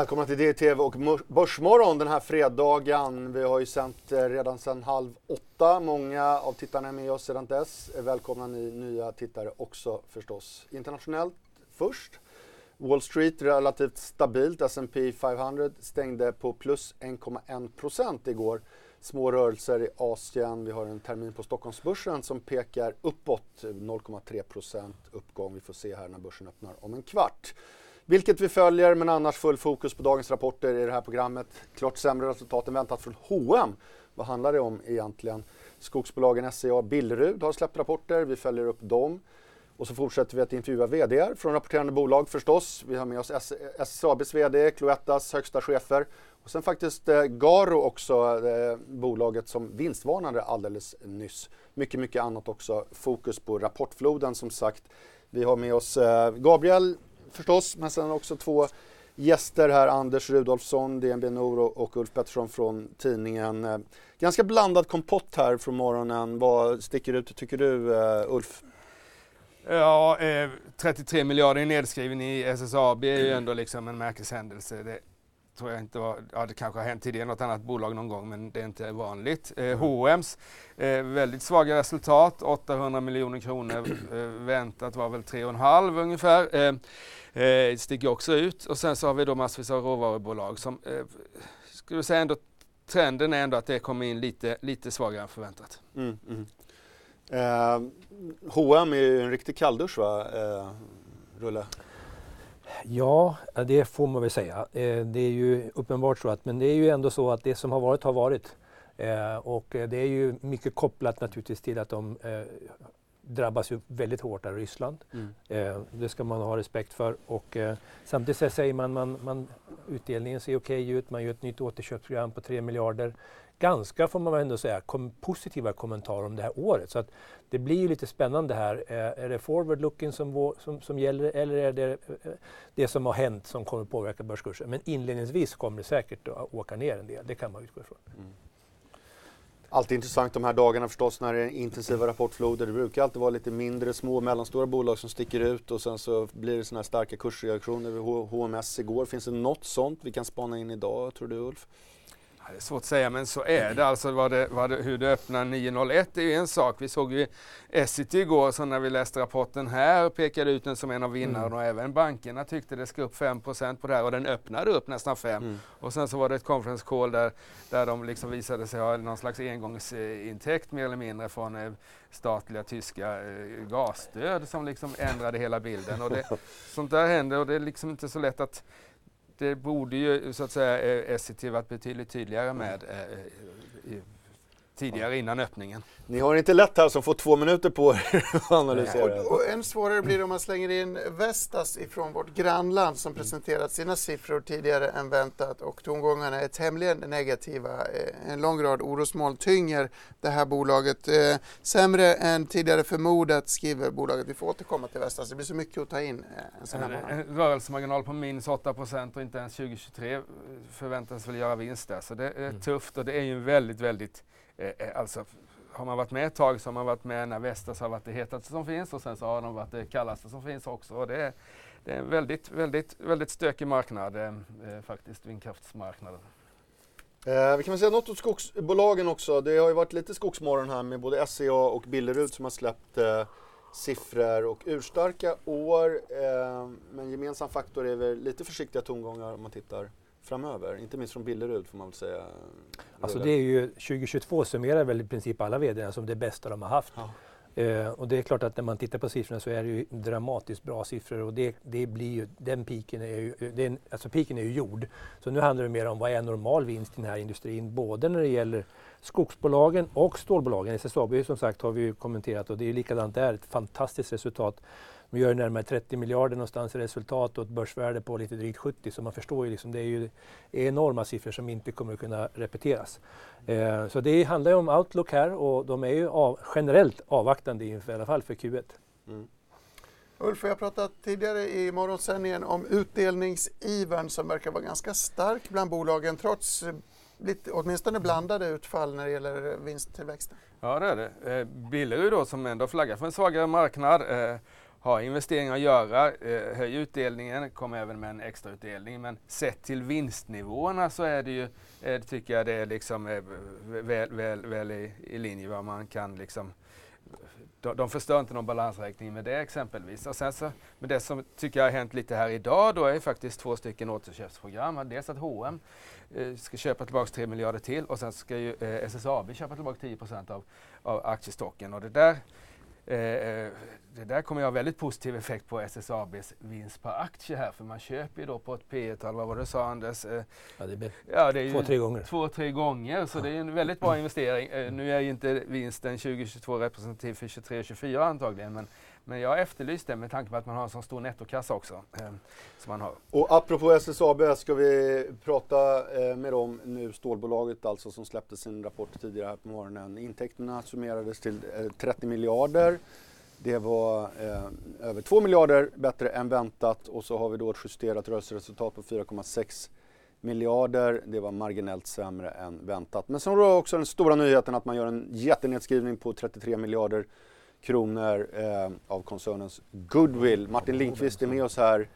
Välkomna till DTV och Börsmorgon den här fredagen. Vi har ju sänt eh, redan sedan halv åtta. Många av tittarna är med oss sedan dess. Eh, välkomna ni nya tittare också förstås. Internationellt först. Wall Street relativt stabilt. S&P 500 stängde på plus 1,1% igår. Små rörelser i Asien. Vi har en termin på Stockholmsbörsen som pekar uppåt. Eh, 0,3% uppgång. Vi får se här när börsen öppnar om en kvart. Vilket vi följer, men annars full fokus på dagens rapporter i det här programmet. Klart sämre resultat än väntat från H&M. Vad handlar det om egentligen? Skogsbolagen SCA och Billerud har släppt rapporter. Vi följer upp dem. Och så fortsätter vi att intervjua VD från rapporterande bolag förstås. Vi har med oss SSABs VD, Cloettas högsta chefer och sen faktiskt eh, Garo också, eh, bolaget som vinstvarnade alldeles nyss. Mycket, mycket annat också. Fokus på rapportfloden som sagt. Vi har med oss eh, Gabriel förstås, men sen också två gäster här, Anders Rudolfsson, DNB Nor och Ulf Pettersson från tidningen. Eh, ganska blandad kompott här från morgonen. Vad sticker ut tycker du, eh, Ulf? Ja, eh, 33 miljarder i nedskriven i SSAB är ju ändå liksom en märkeshändelse. Det tror jag inte var, ja det kanske har hänt tidigare i något annat bolag någon gång men det är inte vanligt. Eh, H&M's eh, väldigt svaga resultat, 800 miljoner kronor eh, väntat var väl 3,5 ungefär. Eh, eh, sticker också ut. Och sen så har vi då massvis av råvarubolag som, eh, skulle säga ändå, trenden är ändå att det kommer in lite, lite svagare än förväntat. Mm, mm. Eh, H&M är ju en riktig kalldusch va, eh, Rulle? Ja, det får man väl säga. Eh, det är ju uppenbart så att, men det är ju ändå så att det som har varit har varit. Eh, och det är ju mycket kopplat naturligtvis till att de eh, drabbas ju väldigt hårt av Ryssland. Mm. Eh, det ska man ha respekt för. Och, eh, samtidigt säger man, man, man utdelningen ser okej okay ut, man gör ett nytt återköpsprogram på 3 miljarder. Ganska, får man ändå säga, kom, positiva kommentarer om det här året. Så att det blir ju lite spännande här. Eh, är det forward-looking som, som, som gäller eller är det eh, det som har hänt som kommer påverka börskursen? Men inledningsvis kommer det säkert att åka ner en del, det kan man utgå ifrån. Mm. Alltid intressant de här dagarna förstås när det är intensiva rapportfloder. Det brukar alltid vara lite mindre, små och mellanstora bolag som sticker ut och sen så blir det sådana här starka kursreaktioner vid HMS igår. Finns det något sånt vi kan spana in idag, tror du Ulf? Det är svårt att säga, men så är det. Alltså vad det, vad det, hur det öppnar 9.01 är ju en sak. Vi såg ju Essity igår, så när vi läste rapporten här pekade ut den som en av vinnarna mm. och även bankerna tyckte det ska upp 5% på det här och den öppnade upp nästan 5. Mm. Och sen så var det ett conference call där, där de liksom visade sig ha någon slags engångsintäkt mer eller mindre från eh, statliga tyska eh, gasstöd som liksom ändrade hela bilden. Och det, sånt där händer och det är liksom inte så lätt att det borde ju så att säga eh, SCT varit betydligt tydligare med eh, eh tidigare innan öppningen. Ni har inte lätt här som får två minuter på er att analysera. Och, och än svårare blir det om man slänger in Vestas ifrån vårt grannland som presenterat sina siffror tidigare än väntat och tongångarna är tämligen negativa. Eh, en lång rad orosmoln tynger det här bolaget. Eh, sämre än tidigare förmodat skriver bolaget. Vi får återkomma till Vestas. Det blir så mycket att ta in eh, en sån här En rörelsemarginal på minus 8% och inte ens 2023 förväntas väl göra vinst där. Så det är mm. tufft och det är ju väldigt, väldigt Eh, eh, alltså, har man varit med ett tag så har man varit med när Vestas har varit det hetaste som finns och sen så har de varit det kallaste som finns också. Och det, är, det är en väldigt, väldigt, väldigt stökig marknad eh, eh faktiskt, vindkraftsmarknaden. Eh, vi kan väl säga något åt skogsbolagen också. Det har ju varit lite skogsmorgon här med både SCA och Billerud som har släppt eh, siffror och urstarka år. Eh, men gemensam faktor är väl lite försiktiga tongångar om man tittar framöver? Inte minst från Billerud får man väl säga. Alltså det är ju 2022 summerar väl i princip alla vd som det bästa de har haft. Ja. Eh, och det är klart att när man tittar på siffrorna så är det ju dramatiskt bra siffror och det, det blir ju, den piken är ju, den, alltså piken är ju gjord. Så nu handlar det mer om vad är normal vinst i den här industrin, både när det gäller skogsbolagen och stålbolagen. SSAB som sagt har vi ju kommenterat och det är likadant där, ett fantastiskt resultat. De gör närmare 30 miljarder någonstans i resultat och ett börsvärde på lite drygt 70 så man förstår ju liksom, det är ju enorma siffror som inte kommer att kunna repeteras. Eh, så det handlar ju om outlook här och de är ju av, generellt avvaktande inför, i alla fall för Q1. Mm. Ulf, vi har pratat tidigare i morgonsändningen om utdelningsivern som verkar vara ganska stark bland bolagen trots lite, åtminstone blandade utfall när det gäller vinsttillväxten. Ja, det är det. Eh, Billerud då som ändå flaggar för en svagare marknad eh, har investeringar att göra, eh, höj utdelningen, kom även med en extrautdelning. Men sett till vinstnivåerna så är det ju, eh, tycker jag det är liksom eh, väl, väl, väl i, i linje vad man kan liksom de, de förstör inte någon balansräkning med det exempelvis. Och sen så, men det som tycker jag har hänt lite här idag då är faktiskt två stycken återköpsprogram. Dels att H&M eh, ska köpa tillbaka 3 miljarder till och sen ska ju eh, SSAB köpa tillbaka 10 av, av aktiestocken. Och det där det där kommer att ha väldigt positiv effekt på SSABs vinst per aktie här för man köper ju då på ett P tal, vad var det sa Anders? Eh, ja, det, blir ja, det är två, tre gånger. Två, tre gånger så ja. det är en väldigt bra investering. Eh, nu är ju inte vinsten 2022 representativ för 23 24 antagligen men men jag efterlyste det med tanke på att man har en så stor nettokassa också. Eh, som man har. Och apropå SSAB ska vi prata eh, med dem nu, stålbolaget alltså som släppte sin rapport tidigare här på morgonen. Intäkterna summerades till eh, 30 miljarder. Det var eh, över 2 miljarder bättre än väntat och så har vi då ett justerat rörelseresultat på 4,6 miljarder. Det var marginellt sämre än väntat. Men sen har också den stora nyheten att man gör en jättenedskrivning på 33 miljarder kronor eh, av koncernens goodwill. Martin Lindqvist är med oss här.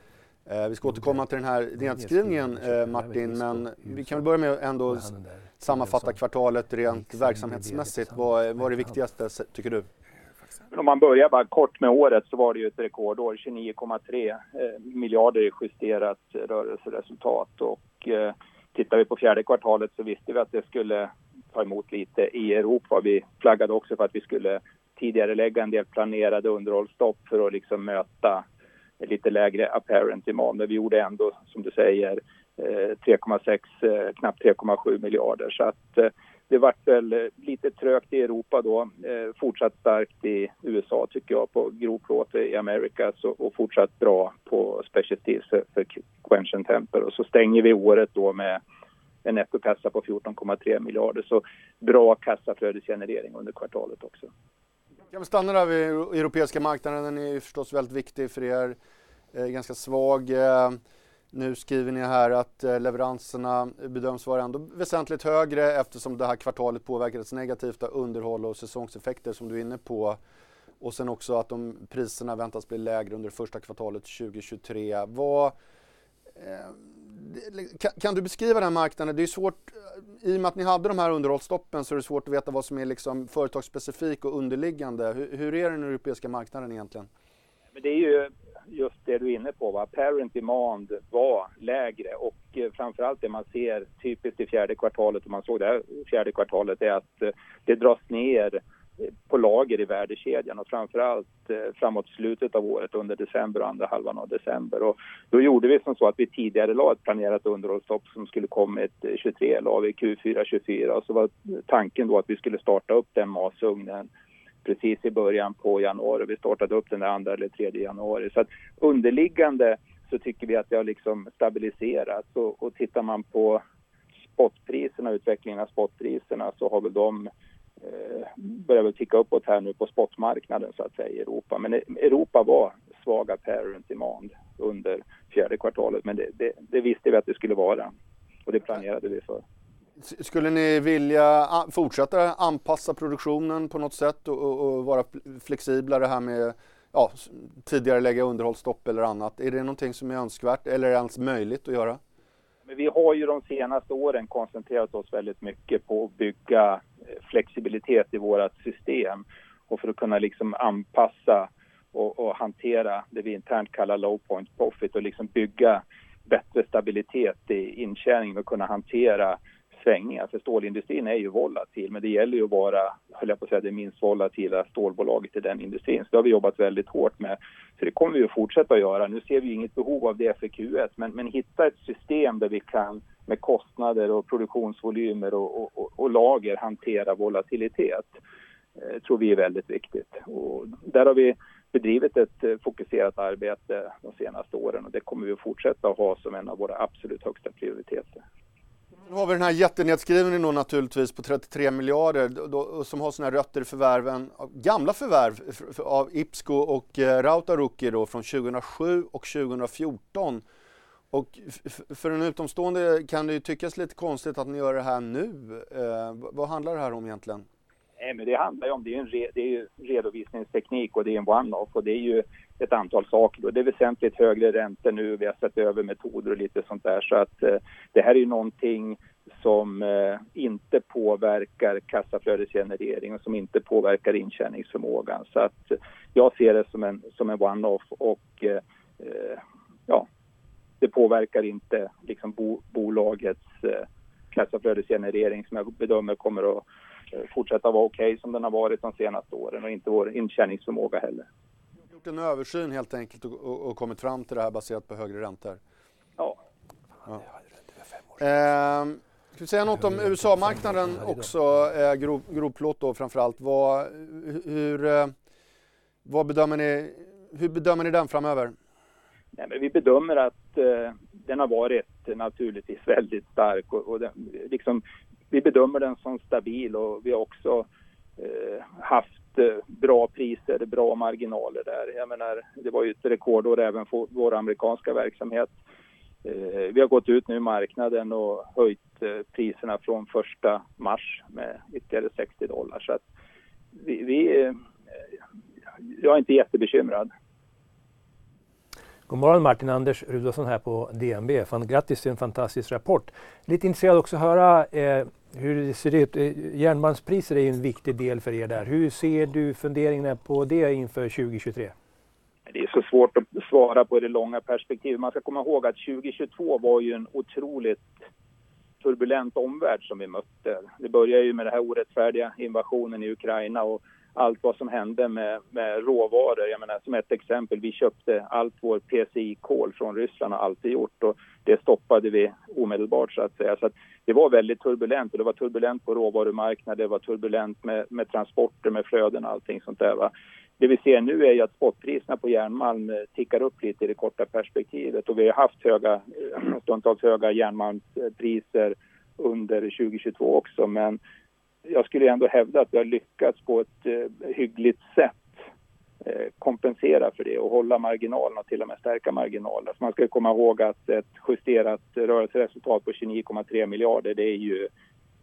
Eh, vi ska återkomma till den här nedskrivningen eh, Martin, men vi kan väl börja med att ändå sammanfatta kvartalet rent verksamhetsmässigt. Vad, vad är det viktigaste tycker du? Om man börjar bara kort med året så var det ju ett rekordår, 29,3 eh, miljarder i justerat rörelseresultat och eh, tittar vi på fjärde kvartalet så visste vi att det skulle ta emot lite i Europa. Vi flaggade också för att vi skulle tidigare lägga en del planerade underhållsstopp för att liksom möta lite lägre apparent demand. Men vi gjorde ändå, som du säger, eh, 3,6, eh, knappt 3,7 miljarder. Så att eh, det vart väl lite trögt i Europa då. Fortsatt starkt i USA tycker jag på grovplåt i Americas och fortsatt bra på Special Steels för Quench Temper. Och så stänger vi året då med en nettokassa på 14,3 miljarder. Så bra kassaflödesgenerering under kvartalet också. Kan vi stanna där vid europeiska marknaden, den är ju förstås väldigt viktig för er. Eh, ganska svag. Eh, nu skriver ni här att eh, leveranserna bedöms vara ändå väsentligt högre eftersom det här kvartalet påverkades negativt av underhåll och säsongseffekter som du är inne på. Och sen också att de priserna väntas bli lägre under första kvartalet 2023. Vad, eh, kan, kan, du beskriva den marknaden? Det är svårt, eh, i och med att ni hade de här underhållsstoppen så är det svårt att veta vad som är liksom företagsspecifik och underliggande. Hur, hur är den europeiska marknaden egentligen? Men det är ju just det du är inne på. Va? Parent demand var lägre och eh, framförallt det man ser typiskt i fjärde kvartalet, och man såg det här fjärde kvartalet, är att eh, det dras ner på lager i värdekedjan och framförallt eh, framåt slutet av året under december och andra halvan av december. Och då gjorde vi som så att vi tidigare la ett planerat underhållsstopp som skulle kommit 23, eh, la vi Q4 24 och så var tanken då att vi skulle starta upp den masugnen precis i början på januari. Vi startade upp den där andra eller tredje januari. Så att underliggande så tycker vi att det har liksom stabiliserats och, och tittar man på spotpriserna, utvecklingen av spotpriserna så har väl de Eh, börjar väl ticka uppåt här nu på spotmarknaden så att säga i Europa. Men e- Europa var svaga parent demand under fjärde kvartalet men det, det, det visste vi att det skulle vara och det planerade vi för. Skulle ni vilja fortsätta anpassa produktionen på något sätt och, och, och vara flexiblare här med ja, tidigare lägga underhållsstopp eller annat? Är det någonting som är önskvärt eller ens möjligt att göra? Men vi har ju de senaste åren koncentrerat oss väldigt mycket på att bygga eh, flexibilitet i vårt system och för att kunna liksom anpassa och, och, hantera det vi internt kallar low point profit och liksom bygga bättre stabilitet i intjäningen och kunna hantera svängningar. För stålindustrin är ju volatil, men det gäller ju att vara, höll jag på att säga, det minst volatila stålbolaget i den industrin. Så det har vi jobbat väldigt hårt med. Så det kommer vi att fortsätta göra. Nu ser vi inget behov av det för Q1, men, men hitta ett system där vi kan med kostnader och produktionsvolymer och, och, och lager hantera volatilitet eh, tror vi är väldigt viktigt. Och där har vi bedrivit ett eh, fokuserat arbete de senaste åren och det kommer vi att fortsätta att ha som en av våra absolut högsta prioriteter. Nu har vi den här jättenedskrivningen då naturligtvis på 33 miljarder då, som har sina rötter i förvärven, gamla förvärv av Ipsco och eh, Rautaruki då från 2007 och 2014. Och för en utomstående kan det ju tyckas lite konstigt att ni gör det här nu. Eh, vad handlar det här om egentligen? Nej, men det handlar ju om, det är, en re, det är ju redovisningsteknik och det är en one-off och det är ju ett antal saker. Det är väsentligt högre räntor nu, vi har sett över metoder och lite sånt där. Så att eh, det här är ju någonting som eh, inte påverkar kassaflödesgenerering och som inte påverkar intjäningsförmågan. Så att eh, jag ser det som en, som en one-off och eh, eh, ja, det påverkar inte liksom bo, bolagets eh, kassaflödesgenerering som jag bedömer kommer att fortsätta vara okej okay, som den har varit de senaste åren och inte vår intjäningsförmåga heller. Du har gjort en översyn helt enkelt och, och, och, kommit fram till det här baserat på högre räntor? Ja. ja. Eh, ska vi säga något om USA-marknaden också, eh, grov, grovplåt då framförallt. Vad, hur, eh, vad bedömer ni, hur bedömer ni den framöver? Nej, men vi bedömer att eh, den har varit naturligtvis väldigt stark och, och den, liksom, vi bedömer den som stabil och vi har också eh, haft eh, bra priser, bra marginaler där. Jag menar, det var ju ett rekordår även för vår amerikanska verksamhet. Eh, vi har gått ut nu i marknaden och höjt eh, priserna från första mars med ytterligare 60 dollar. Så att vi, vi eh, jag är inte jättebekymrad. God morgon Martin Anders Rudolfsson här på DNB. Fan, grattis till en fantastisk rapport. Lite intresserad också att höra eh, hur det ut. Järnmalmspriser är ju en viktig del för er där. Hur ser du funderingarna på det inför 2023? Det är så svårt att svara på i det långa perspektivet. Man ska komma ihåg att 2022 var ju en otroligt turbulent omvärld som vi mötte. Det började ju med den här orättfärdiga invasionen i Ukraina och allt vad som hände med, med råvaror. Jag menar, som ett exempel, vi köpte allt vår PCI-kol från Ryssland och alltid gjort och det stoppade vi omedelbart så att säga. Så att det var väldigt turbulent och det var turbulent på råvarumarknaden, det var turbulent med, med transporter, med flöden och allting sånt där. Va? Det vi ser nu är ju att spotpriserna på järnmalm eh, tickar upp lite i det korta perspektivet och vi har haft höga, eh, stundtals höga järnmalmspriser under 2022 också men jag skulle ändå hävda att vi har lyckats på ett eh, hyggligt sätt kompensera för det och hålla marginalerna och till och med stärka marginalerna. man ska komma ihåg att ett justerat rörelseresultat på 29,3 miljarder det är ju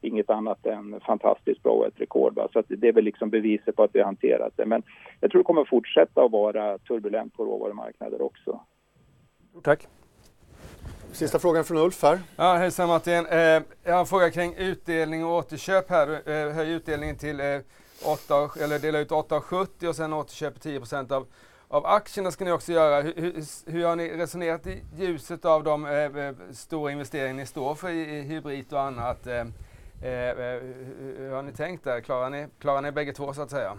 inget annat än fantastiskt bra och ett rekord. Va? Så det är väl liksom beviset på att vi har hanterat det. Men jag tror det kommer fortsätta att vara turbulent på råvarumarknader också. Tack. Sista frågan från Ulf här. Ja, hejsan Martin. Eh, jag har en fråga kring utdelning och återköp här. Eh, höj utdelningen till eh, 8, eller dela ut 8,70 och sen återköper 10 av, av aktierna ska ni också göra. Hur, hur, hur har ni resonerat i ljuset av de eh, eh stora investeringar ni står för i, i hybrid och annat? Eh, eh, eh hur har ni tänkt där? Klarar ni, klarar ni bägge två så att säga?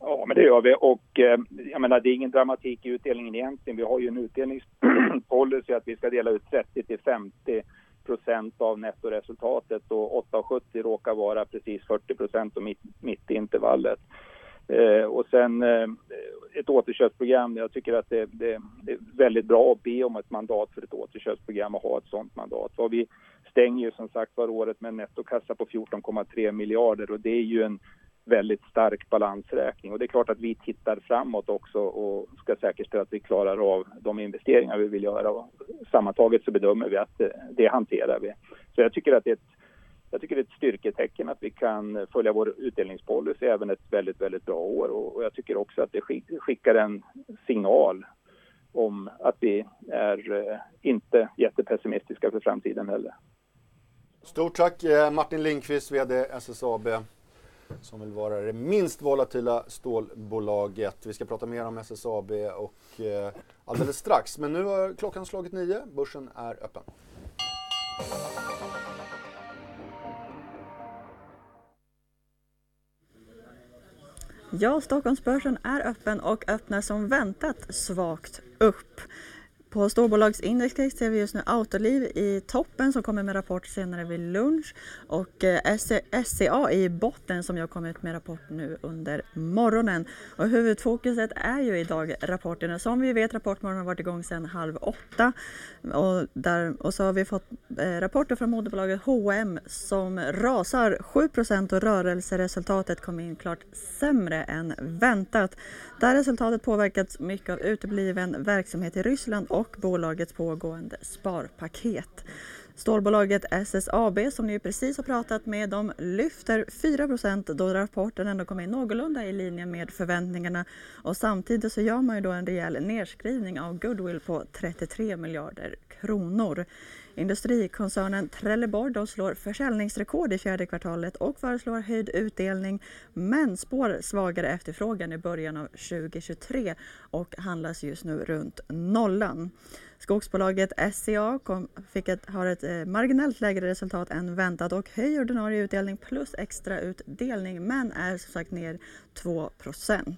Ja, men det gör vi och eh, jag menar det är ingen dramatik i utdelningen egentligen. Vi har ju en utdelningspolicy att vi ska dela ut 30 till 50 procent av nettoresultatet och 8,70 råkar vara precis 40 procent och mitt, mitt i intervallet. Eh, och sen eh, ett återköpsprogram. Jag tycker att det, det, det, är väldigt bra att be om ett mandat för ett återköpsprogram och ha ett sådant mandat. Och vi stänger ju som sagt var året med en nettokassa på 14,3 miljarder och det är ju en väldigt stark balansräkning. Och det är klart att vi tittar framåt också och ska säkerställa att vi klarar av de investeringar vi vill göra. Och sammantaget så bedömer vi att det, det hanterar vi. Så jag tycker att det är ett jag tycker det är ett styrketecken att vi kan följa vår utdelningspolicy även ett väldigt, väldigt bra år. Och jag tycker också att det skickar en signal om att vi är eh, inte jättepessimistiska för framtiden heller. Stort tack eh, Martin Lindqvist, VD SSAB som vill vara det minst volatila stålbolaget. Vi ska prata mer om SSAB och eh, alldeles strax. Men nu har klockan slagit nio. Börsen är öppen. Ja, Stockholmsbörsen är öppen och öppnar som väntat svagt upp. På storbolagsindex ser vi just nu Autoliv i toppen som kommer med rapport senare vid lunch och eh, SCA i botten som jag kommer ut med rapport nu under morgonen. Och huvudfokuset är ju idag rapporterna. Som vi vet Rapportmorgon har varit igång sedan halv åtta och, där, och så har vi fått eh, rapporter från moderbolaget H&M som rasar 7% och rörelseresultatet kom in klart sämre än väntat. Där resultatet påverkats mycket av utebliven verksamhet i Ryssland och och bolagets pågående sparpaket. Stålbolaget SSAB som ni precis har pratat med, de lyfter 4% då rapporten ändå kom in någorlunda i linje med förväntningarna och samtidigt så gör man ju då en rejäl nedskrivning av goodwill på 33 miljarder kronor. Industrikoncernen Trelleborg de slår försäljningsrekord i fjärde kvartalet och föreslår höjd utdelning men spår svagare efterfrågan i början av 2023 och handlas just nu runt nollan. Skogsbolaget SCA kom, fick ett, har ett eh, marginellt lägre resultat än väntat och höjer ordinarie utdelning plus extra utdelning men är som sagt ner 2%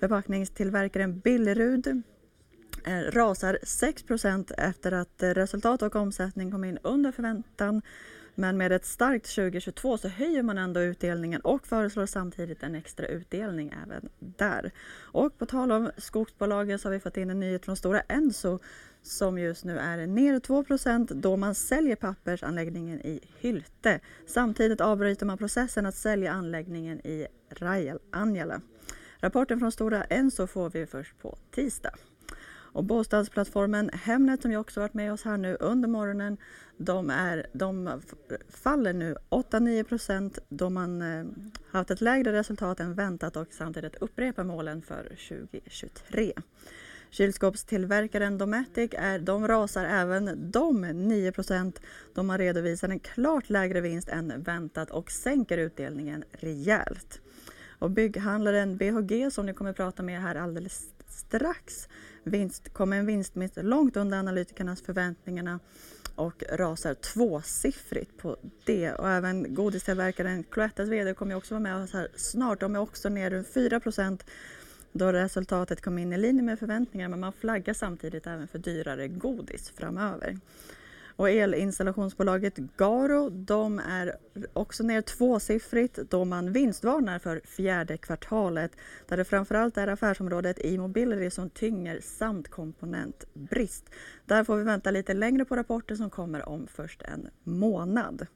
Förpackningstillverkaren Billerud Eh, rasar 6% efter att eh, resultat och omsättning kom in under förväntan. Men med ett starkt 2022 så höjer man ändå utdelningen och föreslår samtidigt en extra utdelning även där. Och på tal om skogsbolagen så har vi fått in en nyhet från Stora Enso som just nu är ner 2% då man säljer pappersanläggningen i Hylte. Samtidigt avbryter man processen att sälja anläggningen i Rajal Anjala. Rapporten från Stora Enso får vi först på tisdag. Och bostadsplattformen Hemnet som jag också varit med oss här nu under morgonen, de, är, de faller nu 8-9 procent då man eh, haft ett lägre resultat än väntat och samtidigt upprepar målen för 2023. Kylskåpstillverkaren Dometic är, de rasar även de 9% då man redovisar en klart lägre vinst än väntat och sänker utdelningen rejält. Och bygghandlaren BHG som ni kommer att prata med här alldeles strax vinst, kommer en vinstminst långt under analytikernas förväntningarna och rasar tvåsiffrigt på det. Och även godistillverkaren Cloettas VD kommer också vara med oss här snart. De är också ner runt 4% då resultatet kom in i linje med förväntningarna men man flaggar samtidigt även för dyrare godis framöver. Och elinstallationsbolaget Garo de är också ner tvåsiffrigt då man vinstvarnar för fjärde kvartalet där det framförallt är affärsområdet e-mobility som tynger samt komponentbrist. Där får vi vänta lite längre på rapporter som kommer om först en månad.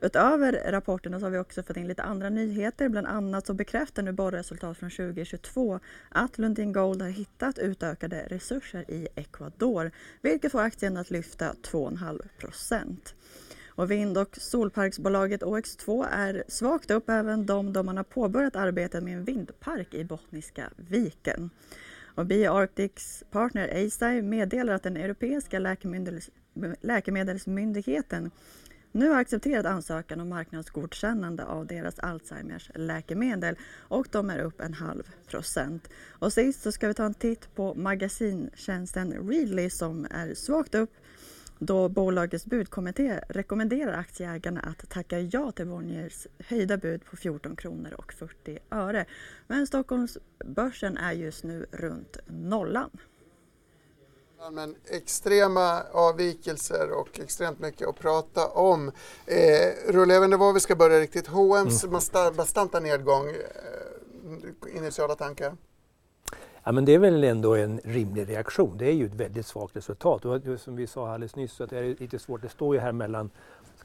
Utöver rapporterna så har vi också fått in lite andra nyheter. Bland annat så bekräftar nu borrresultat från 2022 att Lundin Gold har hittat utökade resurser i Ecuador vilket får aktien att lyfta 2,5 procent. Och vind och solparksbolaget OX2 är svagt upp även de då man har påbörjat arbetet med en vindpark i Bottniska viken. Och BioArctics partner Eisai meddelar att den europeiska läkemedels läkemedelsmyndigheten nu har accepterat ansökan om marknadsgodkännande av deras Alzheimers läkemedel och de är upp en halv procent. Och sist så ska vi ta en titt på magasintjänsten Readly som är svagt upp då bolagets budkommitté rekommenderar aktieägarna att tacka ja till Bonniers höjda bud på 14 kronor och 40 öre. Men Stockholmsbörsen är just nu runt nollan. Men extrema avvikelser och extremt mycket att prata om. Eh, inte var vi ska börja riktigt. H&M's mm. bastanta nedgång, eh, initiala tankar? Ja, men det är väl ändå en rimlig reaktion. Det är ju ett väldigt svagt resultat. Och som vi sa alldeles nyss så det är lite svårt. Det står ju här mellan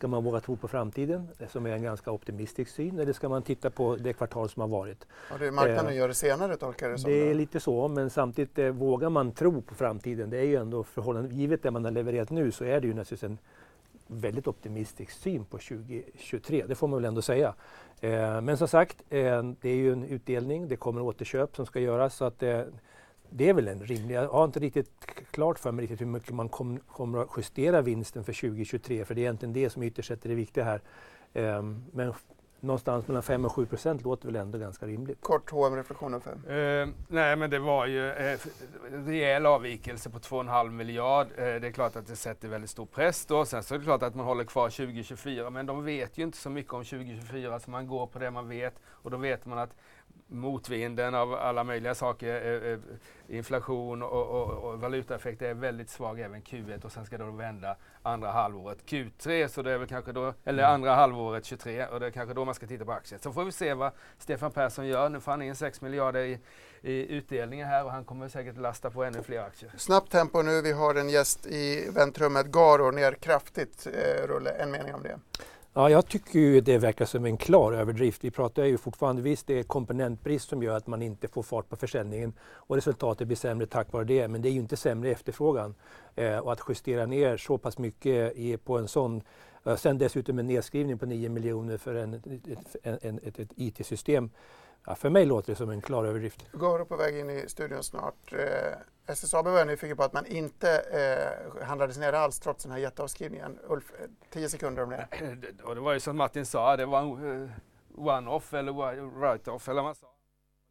Ska man våga tro på framtiden, som är en ganska optimistisk syn, eller ska man titta på det kvartal som har varit? Ja, det är marknaden eh, gör det senare tolkar det som. Det är lite så, men samtidigt eh, vågar man tro på framtiden. Det är ju ändå förhållande, givet det man har levererat nu så är det ju naturligtvis en väldigt optimistisk syn på 2023, det får man väl ändå säga. Eh, men som sagt, eh, det är ju en utdelning, det kommer återköp som ska göras så att eh, det är väl en rimlig... Jag har inte riktigt klart för mig riktigt hur mycket man kom, kommer att justera vinsten för 2023 för det är egentligen det som ytterst sett är det viktiga här. Um, men någonstans mellan 5 och 7 procent låter väl ändå ganska rimligt. Kort HM-reflektioner fem. Uh, nej men det var ju uh, rejäl avvikelse på 2,5 miljard. Uh, det är klart att det sätter väldigt stor press då. Sen så är det klart att man håller kvar 2024 men de vet ju inte så mycket om 2024 så man går på det man vet och då vet man att motvinden av alla möjliga saker, inflation och, och, och valutaeffekter är väldigt svag även Q1 och sen ska det då vända andra halvåret Q3, så det är väl kanske då, eller mm. andra halvåret 23 och det är kanske då man ska titta på aktier. Så får vi se vad Stefan Persson gör. Nu får han in 6 miljarder i, i utdelningen här och han kommer säkert lasta på ännu fler aktier. Snabbt tempo nu. Vi har en gäst i väntrummet. Garo ner kraftigt. Eh, Rulle, en mening om det. Ja, jag tycker ju det verkar som en klar överdrift. Vi pratar ju fortfarande, visst det är komponentbrist som gör att man inte får fart på försäljningen och resultatet blir sämre tack vare det, men det är ju inte sämre efterfrågan. Eh, och att justera ner så pass mycket i, på en sån eh, Sen dessutom en nedskrivning på 9 miljoner för en, ett, en, ett, ett IT-system Ja, för mig låter det som en klar överdrift. Garo på väg in i studion snart. Eh, SSAB var nyfiken på att man inte eh, handlades ner alls trots den här jätteavskrivningen. Ulf, eh, tio sekunder om det. Och det var ju som Martin sa, det var eh, one-off eller write-off eller vad man sa.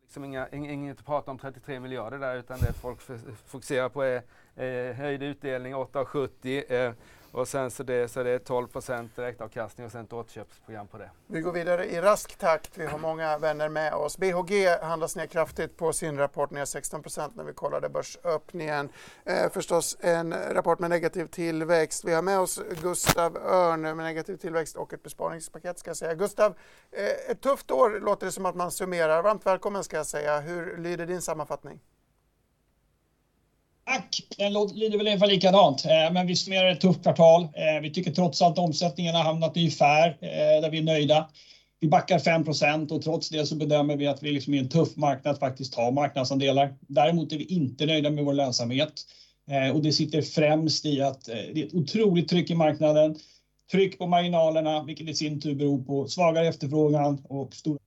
Liksom inga, inget att prata om 33 miljarder där utan det folk fokuserar på är eh, höjd utdelning 8,70 eh, och sen så det, så det är 12% direktavkastning och sen ett återköpsprogram på det. Vi går vidare i rask takt. Vi har många vänner med oss. BHG handlas ner kraftigt på sin rapport, ner 16% när vi kollade börsöppningen. Eh, förstås en rapport med negativ tillväxt. Vi har med oss Gustav Örn med negativ tillväxt och ett besparingspaket ska jag säga. Gustav, eh, ett tufft år låter det som att man summerar. Varmt välkommen ska jag säga. Hur lyder din sammanfattning? Tack! Den lyder väl ungefär likadant. Eh, men vi summerar ett tufft kvartal. Eh, vi tycker trots allt omsättningen har hamnat ungefär eh, där vi är nöjda. Vi backar 5% och trots det så bedömer vi att vi liksom i en tuff marknad faktiskt tar marknadsandelar. Däremot är vi inte nöjda med vår lönsamhet och det sitter främst i att det är ett otroligt tryck i marknaden. Tryck på marginalerna, vilket i sin tur beror på svagare efterfrågan och stora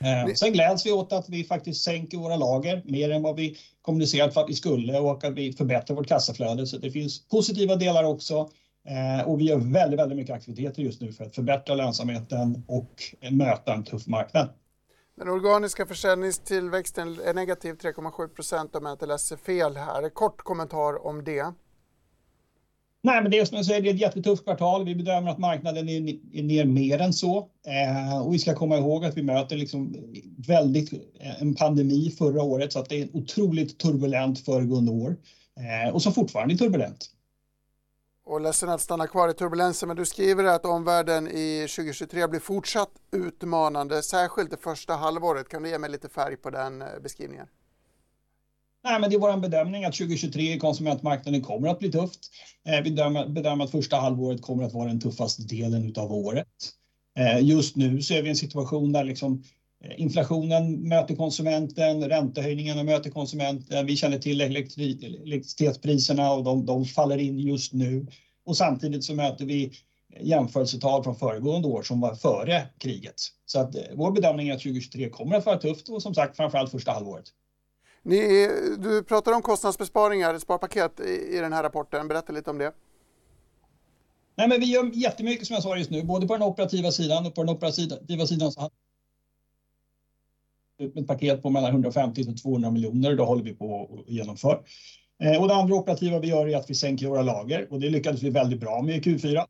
Eh, sen gläds vi åt att vi faktiskt sänker våra lager mer än vad vi kommunicerat för att vi skulle och att vi förbättrar vårt kassaflöde. Så det finns positiva delar också. Eh, och vi gör väldigt, väldigt mycket aktiviteter just nu för att förbättra lönsamheten och möta en tuff marknad. Den organiska försäljningstillväxten är negativ 3,7 procent om jag inte läser fel här. Kort kommentar om det. Nej, men det är som jag säger, det är ett jättetufft kvartal. Vi bedömer att marknaden är, är ner mer än så. Eh, och vi ska komma ihåg att vi möter liksom väldigt eh, en pandemi förra året så att det är otroligt turbulent föregående år eh, och som fortfarande är turbulent. Och ledsen att stanna kvar i turbulensen, men du skriver att omvärlden i 2023 blir fortsatt utmanande, särskilt det första halvåret. Kan du ge mig lite färg på den eh, beskrivningen? Nej, men det är vår bedömning att 2023 i konsumentmarknaden kommer att bli tufft. Eh, vi bedömer att första halvåret kommer att vara den tuffaste delen av året. Eh, just nu så är vi i en situation där liksom eh, inflationen möter konsumenten, räntehöjningarna möter konsumenten. Vi känner till elektricitetspriserna och de, de faller in just nu. Och samtidigt så möter vi jämförelsetal från föregående år som var före kriget. Så att eh, vår bedömning är att 2023 kommer att vara tufft och som sagt framförallt första halvåret. Ni, du pratar om kostnadsbesparingar, ett sparpaket i, i den här rapporten. Berätta lite om det. Nej, men vi gör jättemycket som jag sa just nu, både på den operativa sidan och på den operativa sidan så ut ett paket på mellan 150 till 200 miljoner. Det håller vi på att genomföra. Eh, och det andra operativa vi gör är att vi sänker våra lager och det lyckades vi väldigt bra med i Q4.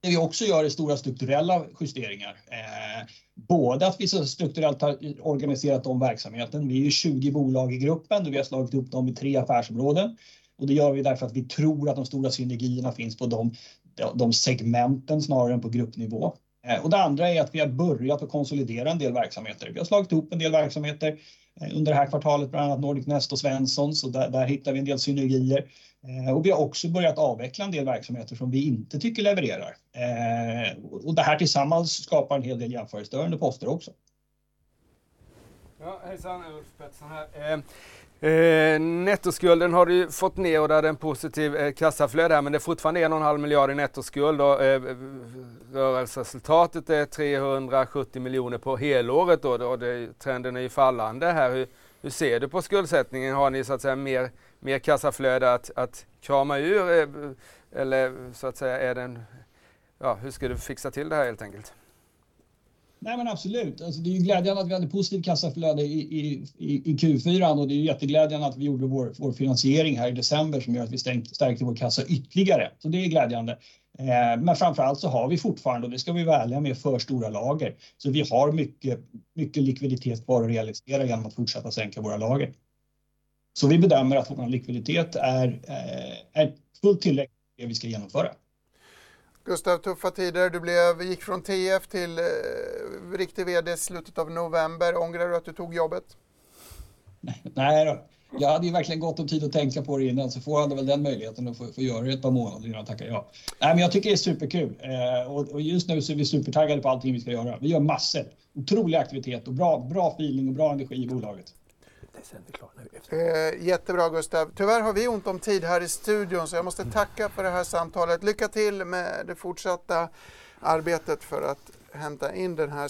Det vi också gör är stora strukturella justeringar. Eh, både att vi så strukturellt har organiserat om verksamheten. Vi är ju 20 bolag i gruppen och vi har slagit upp dem i tre affärsområden. Och det gör vi därför att vi tror att de stora synergierna finns på de, de segmenten snarare än på gruppnivå. Eh, och det andra är att vi har börjat att konsolidera en del verksamheter. Vi har slagit ihop en del verksamheter eh, under det här kvartalet, bland annat Nordic Nest och Svensson, så där, där hittar vi en del synergier. Eh, och vi har också börjat avveckla en del verksamheter som vi inte tycker levererar. Eh, och det här tillsammans skapar en hel del jämförelsestörande poster också. Ja, hejsan, Ulf Pettersson här. Eh, eh nettoskulden har du fått ner och det är en positiv eh, kassaflöde här men det är fortfarande 1,5 miljard i nettoskuld och eh, rörelseresultatet är 370 miljoner på helåret då, och det, trenden är ju fallande här. Hur, hur, ser du på skuldsättningen? Har ni så att säga mer, mer kassaflöde att, att krama ur eh, eller så att säga är den, ja hur ska du fixa till det här helt enkelt? Nej men absolut. Alltså, det är ju glädjande att vi hade positivt kassaflöde i, i, i, Q4 och det är jätteglädjande att vi gjorde vår, vår finansiering här i december som gör att vi stängt, stärkte vår kassa ytterligare. Så det är glädjande. Eh, men framför allt så har vi fortfarande, och det ska vi vara ärliga med, för stora lager. Så vi har mycket, mycket likviditet kvar att realisera genom att fortsätta sänka våra lager. Så vi bedömer att vår likviditet är eh, fullt tillräckligt för det vi ska genomföra. Gustav, tuffa tider. Du blev, gick från TF till eh, riktig VD i slutet av november. Ångrar du att du tog jobbet? Nej då, jag hade ju verkligen gott om tid att tänka på det innan, så får jag väl den möjligheten att få göra det ett par månader innan jag tackar ja. Nej, men jag tycker det är superkul eh, och just nu så är vi supertaggade på allting vi ska göra. Vi gör massor, otrolig aktivitet och bra, bra feeling och bra energi i bolaget. Jättebra Gustav. Tyvärr har vi ont om tid här i studion så jag måste tacka för det här samtalet. Lycka till med det fortsatta arbetet för att hämta in den här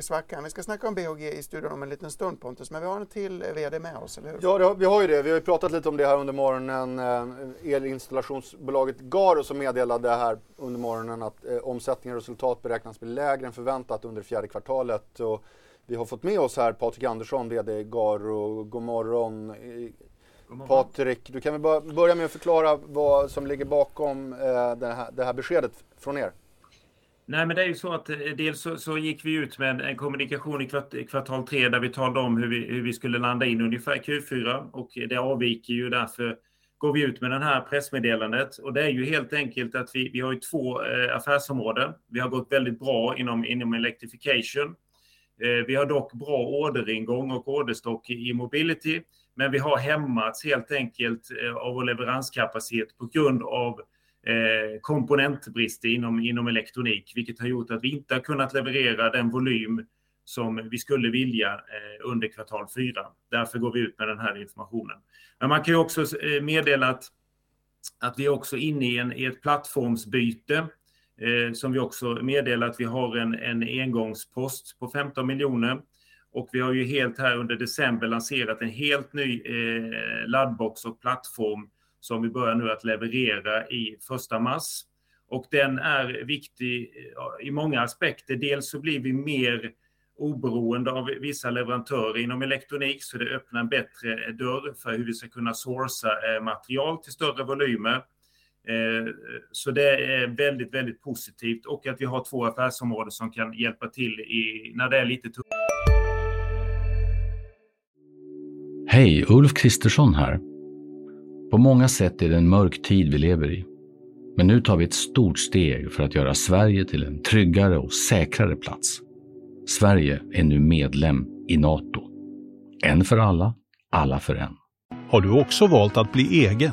svackan. Vi ska snacka om BHG i studion om en liten stund Pontus, men vi har en till VD med oss, eller hur? Ja, vi har ju det. Vi har ju pratat lite om det här under morgonen. Elinstallationsbolaget Garo som meddelade här under morgonen att omsättning och resultat beräknas bli lägre än förväntat under fjärde kvartalet. Vi har fått med oss här Patrik Andersson, VD Garo. God morgon. God morgon. Patrik, du kan väl börja med att förklara vad som ligger bakom det här beskedet från er? Nej, men det är ju så att dels så gick vi ut med en kommunikation i kvartal tre där vi talade om hur vi skulle landa in ungefär Q4 och det avviker ju därför går vi ut med det här pressmeddelandet. Det är ju helt enkelt att vi har ju två affärsområden. Vi har gått väldigt bra inom Electrification. Eh, vi har dock bra orderingång och orderstock i Mobility, men vi har hämmats helt enkelt eh, av vår leveranskapacitet på grund av eh, komponentbrist inom elektronik, vilket har gjort att vi inte har kunnat leverera den volym som vi skulle vilja under kvartal fyra. Därför går vi ut med den här informationen. Men man kan ju också meddela att vi är också inne i ett plattformsbyte, Eh, som vi också meddelar att vi har en engångspost på 15 miljoner. Och Vi har ju helt här under december lanserat en helt ny eh, laddbox och plattform som vi börjar nu att leverera i första mars. Och Den är viktig eh, i många aspekter. Dels så blir vi mer oberoende av vissa leverantörer inom elektronik, så det öppnar en bättre dörr för hur vi ska kunna sourca material till större volymer. Så det är väldigt, väldigt positivt och att vi har två affärsområden som kan hjälpa till när det är lite tufft. Hej, Ulf Kristersson här. På många sätt är det en mörk tid vi lever i. Men nu tar vi ett stort steg för att göra Sverige till en tryggare och säkrare plats. Sverige är nu medlem i NATO. En för alla, alla för en. Har du också valt att bli egen?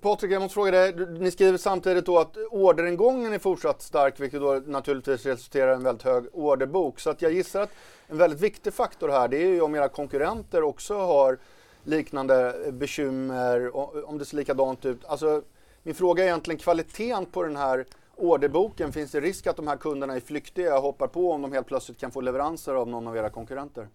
Patrik, jag måste fråga dig. Ni skriver samtidigt då att orderingången är fortsatt stark, vilket då naturligtvis resulterar i en väldigt hög orderbok. Så att jag gissar att en väldigt viktig faktor här, det är ju om era konkurrenter också har liknande bekymmer, om det ser likadant ut. Alltså, min fråga är egentligen kvaliteten på den här orderboken. Finns det risk att de här kunderna är flyktiga och hoppar på om de helt plötsligt kan få leveranser av någon av era konkurrenter?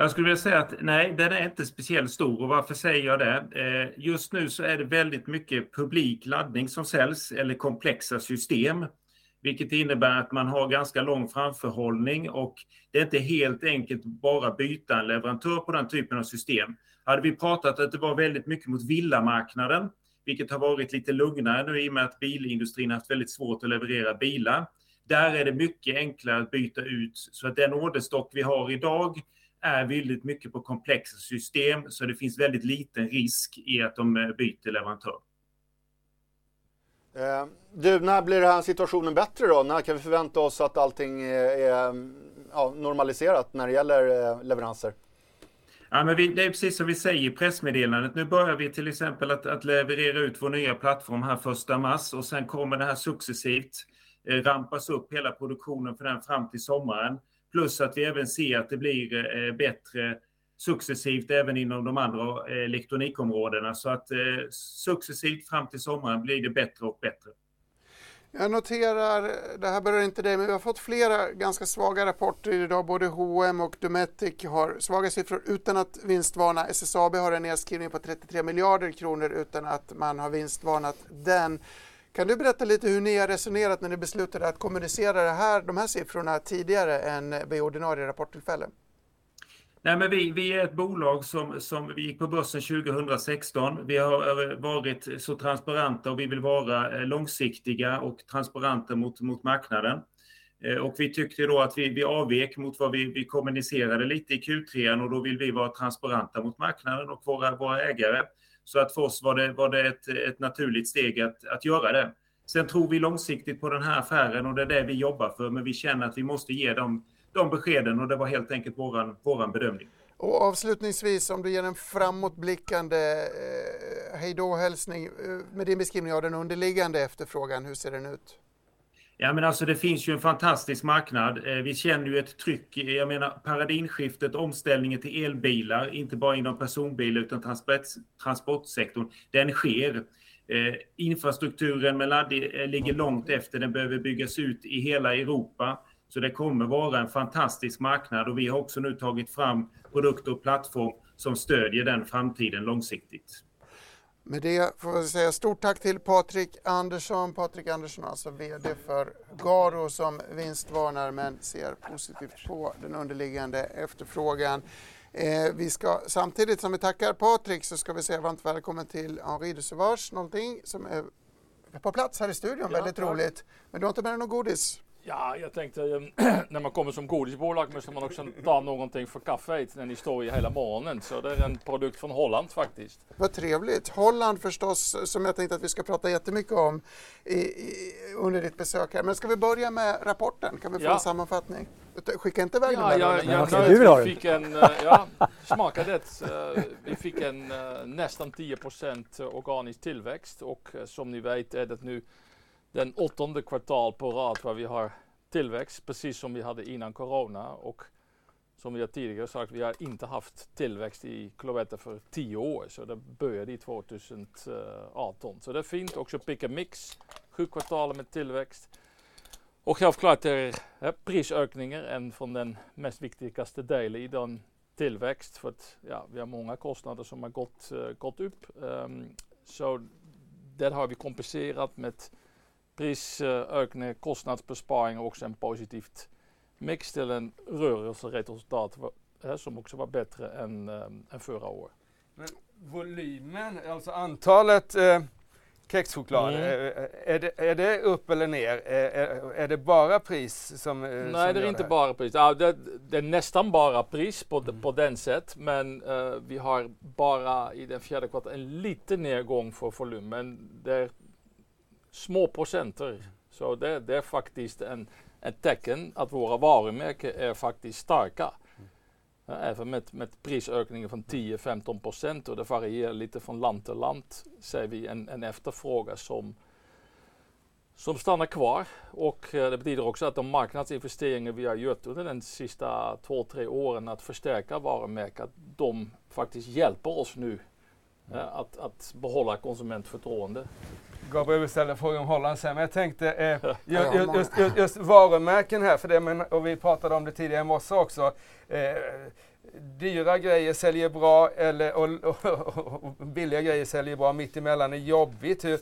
Jag skulle vilja säga att nej, den är inte speciellt stor. Och varför säger jag det? Eh, just nu så är det väldigt mycket publik laddning som säljs eller komplexa system, vilket innebär att man har ganska lång framförhållning och det är inte helt enkelt bara byta en leverantör på den typen av system. Hade vi pratat att det var väldigt mycket mot villamarknaden, vilket har varit lite lugnare nu i och med att bilindustrin har haft väldigt svårt att leverera bilar. Där är det mycket enklare att byta ut så att den orderstock vi har idag är väldigt mycket på komplexa system, så det finns väldigt liten risk i att de byter leverantör. Du, när blir den här situationen bättre då? När kan vi förvänta oss att allting är normaliserat när det gäller leveranser? Ja, men det är precis som vi säger i pressmeddelandet. Nu börjar vi till exempel att leverera ut vår nya plattform här första mars och sen kommer det här successivt rampas upp hela produktionen för den fram till sommaren. Plus att vi även ser att det blir eh, bättre successivt även inom de andra eh, elektronikområdena. Så att eh, successivt fram till sommaren blir det bättre och bättre. Jag noterar, det här berör inte dig, men vi har fått flera ganska svaga rapporter idag. Både H&M och Dometic har svaga siffror utan att vinstvarna. SSAB har en nedskrivning på 33 miljarder kronor utan att man har vinstvarnat den. Kan du berätta lite hur ni har resonerat när ni beslutade att kommunicera det här, de här siffrorna tidigare än vid ordinarie rapporttillfälle? Nej, men vi, vi är ett bolag som, som vi gick på börsen 2016. Vi har eh, varit så transparenta och vi vill vara eh, långsiktiga och transparenta mot, mot marknaden. Eh, och vi tyckte då att vi, vi avvek mot vad vi, vi kommunicerade lite i Q3 och då vill vi vara transparenta mot marknaden och våra, våra ägare. Så att för oss var det, var det ett, ett naturligt steg att, att göra det. Sen tror vi långsiktigt på den här affären och det är det vi jobbar för, men vi känner att vi måste ge dem de beskeden och det var helt enkelt våran, våran bedömning. Och avslutningsvis, om du ger en framåtblickande eh, hejdå-hälsning eh, med din beskrivning av den underliggande efterfrågan, hur ser den ut? Ja, men alltså det finns ju en fantastisk marknad. Eh, vi känner ju ett tryck. Jag menar paradigmskiftet, omställningen till elbilar, inte bara inom personbilar utan transport, transportsektorn, den sker. Eh, infrastrukturen med ladd eh, ligger långt efter, den behöver byggas ut i hela Europa. Så det kommer vara en fantastisk marknad och vi har också nu tagit fram produkter och plattform som stödjer den framtiden långsiktigt. Med det får vi säga stort tack till Patrik Andersson. Patrik Andersson alltså VD för Garo som vinstvarnar men ser positivt på den underliggande efterfrågan. Eh, vi ska, samtidigt som vi tackar Patrik så ska vi säga varmt välkommen till Henri de Sauvage, någonting som är på plats här i studion, ja, väldigt tack. roligt. Men du har inte med dig något godis? Ja, jag tänkte när man kommer som godisbolag måste man också ta någonting för kaffet när ni står i hela morgonen. Så det är en produkt från Holland faktiskt. Vad trevligt. Holland förstås, som jag tänkte att vi ska prata jättemycket om i, i, under ditt besök här. Men ska vi börja med rapporten? Kan vi få ja. en sammanfattning? Skicka inte iväg ja, den ja, ja, ja, du vi fick en, eh, ja, smaka det. Eh, vi fick en eh, nästan 10% organisk tillväxt och som ni vet är det nu den åttonde kvartal på rad var vi har tillväxt, precis som vi hade innan corona. Och som jag tidigare sagt, vi har inte haft tillväxt i Cloetta för tio år, så det började i 2018. Så det är fint. Också Pick Mix, sju kvartal med tillväxt. Och självklart är ja, prisökningar en från den mest viktigaste delen i den tillväxt. För att ja, vi har många kostnader som har gått, uh, gått upp. Um, så det har vi kompenserat med prisökning, kostnadsbesparing och också en positivt mix till en rörelseresultat som också var bättre än, ähm, än förra året. Men volymen, alltså antalet eh, kexchoklad, mm. är, det, är det upp eller ner? Är, är det bara pris som Nej, som det är inte det bara pris. Ja, det, det, är nästan bara pris på, mm. på den sätt, men uh, vi har bara i den fjärde kvartalet en liten nedgång för volymen. Det är små procenter. Så det, det är faktiskt en, ett tecken att våra varumärken är faktiskt starka. Även med, med prisökningar från 10-15 procent och det varierar lite från land till land ser vi en, en efterfrågan som, som stannar kvar. Och eh, det betyder också att de marknadsinvesteringar vi har gjort under de sista två, tre åren att förstärka varumärken, de faktiskt hjälper oss nu eh, att, att behålla konsumentförtroende. Gabriel ställer frågan om Holland sen, men jag tänkte eh, just, just, just, just, varumärken här, för det, men, och vi pratade om det tidigare i morse också. Eh, dyra grejer säljer bra eller, och, och, och, billiga grejer säljer bra, mittemellan är jobbigt. Hur,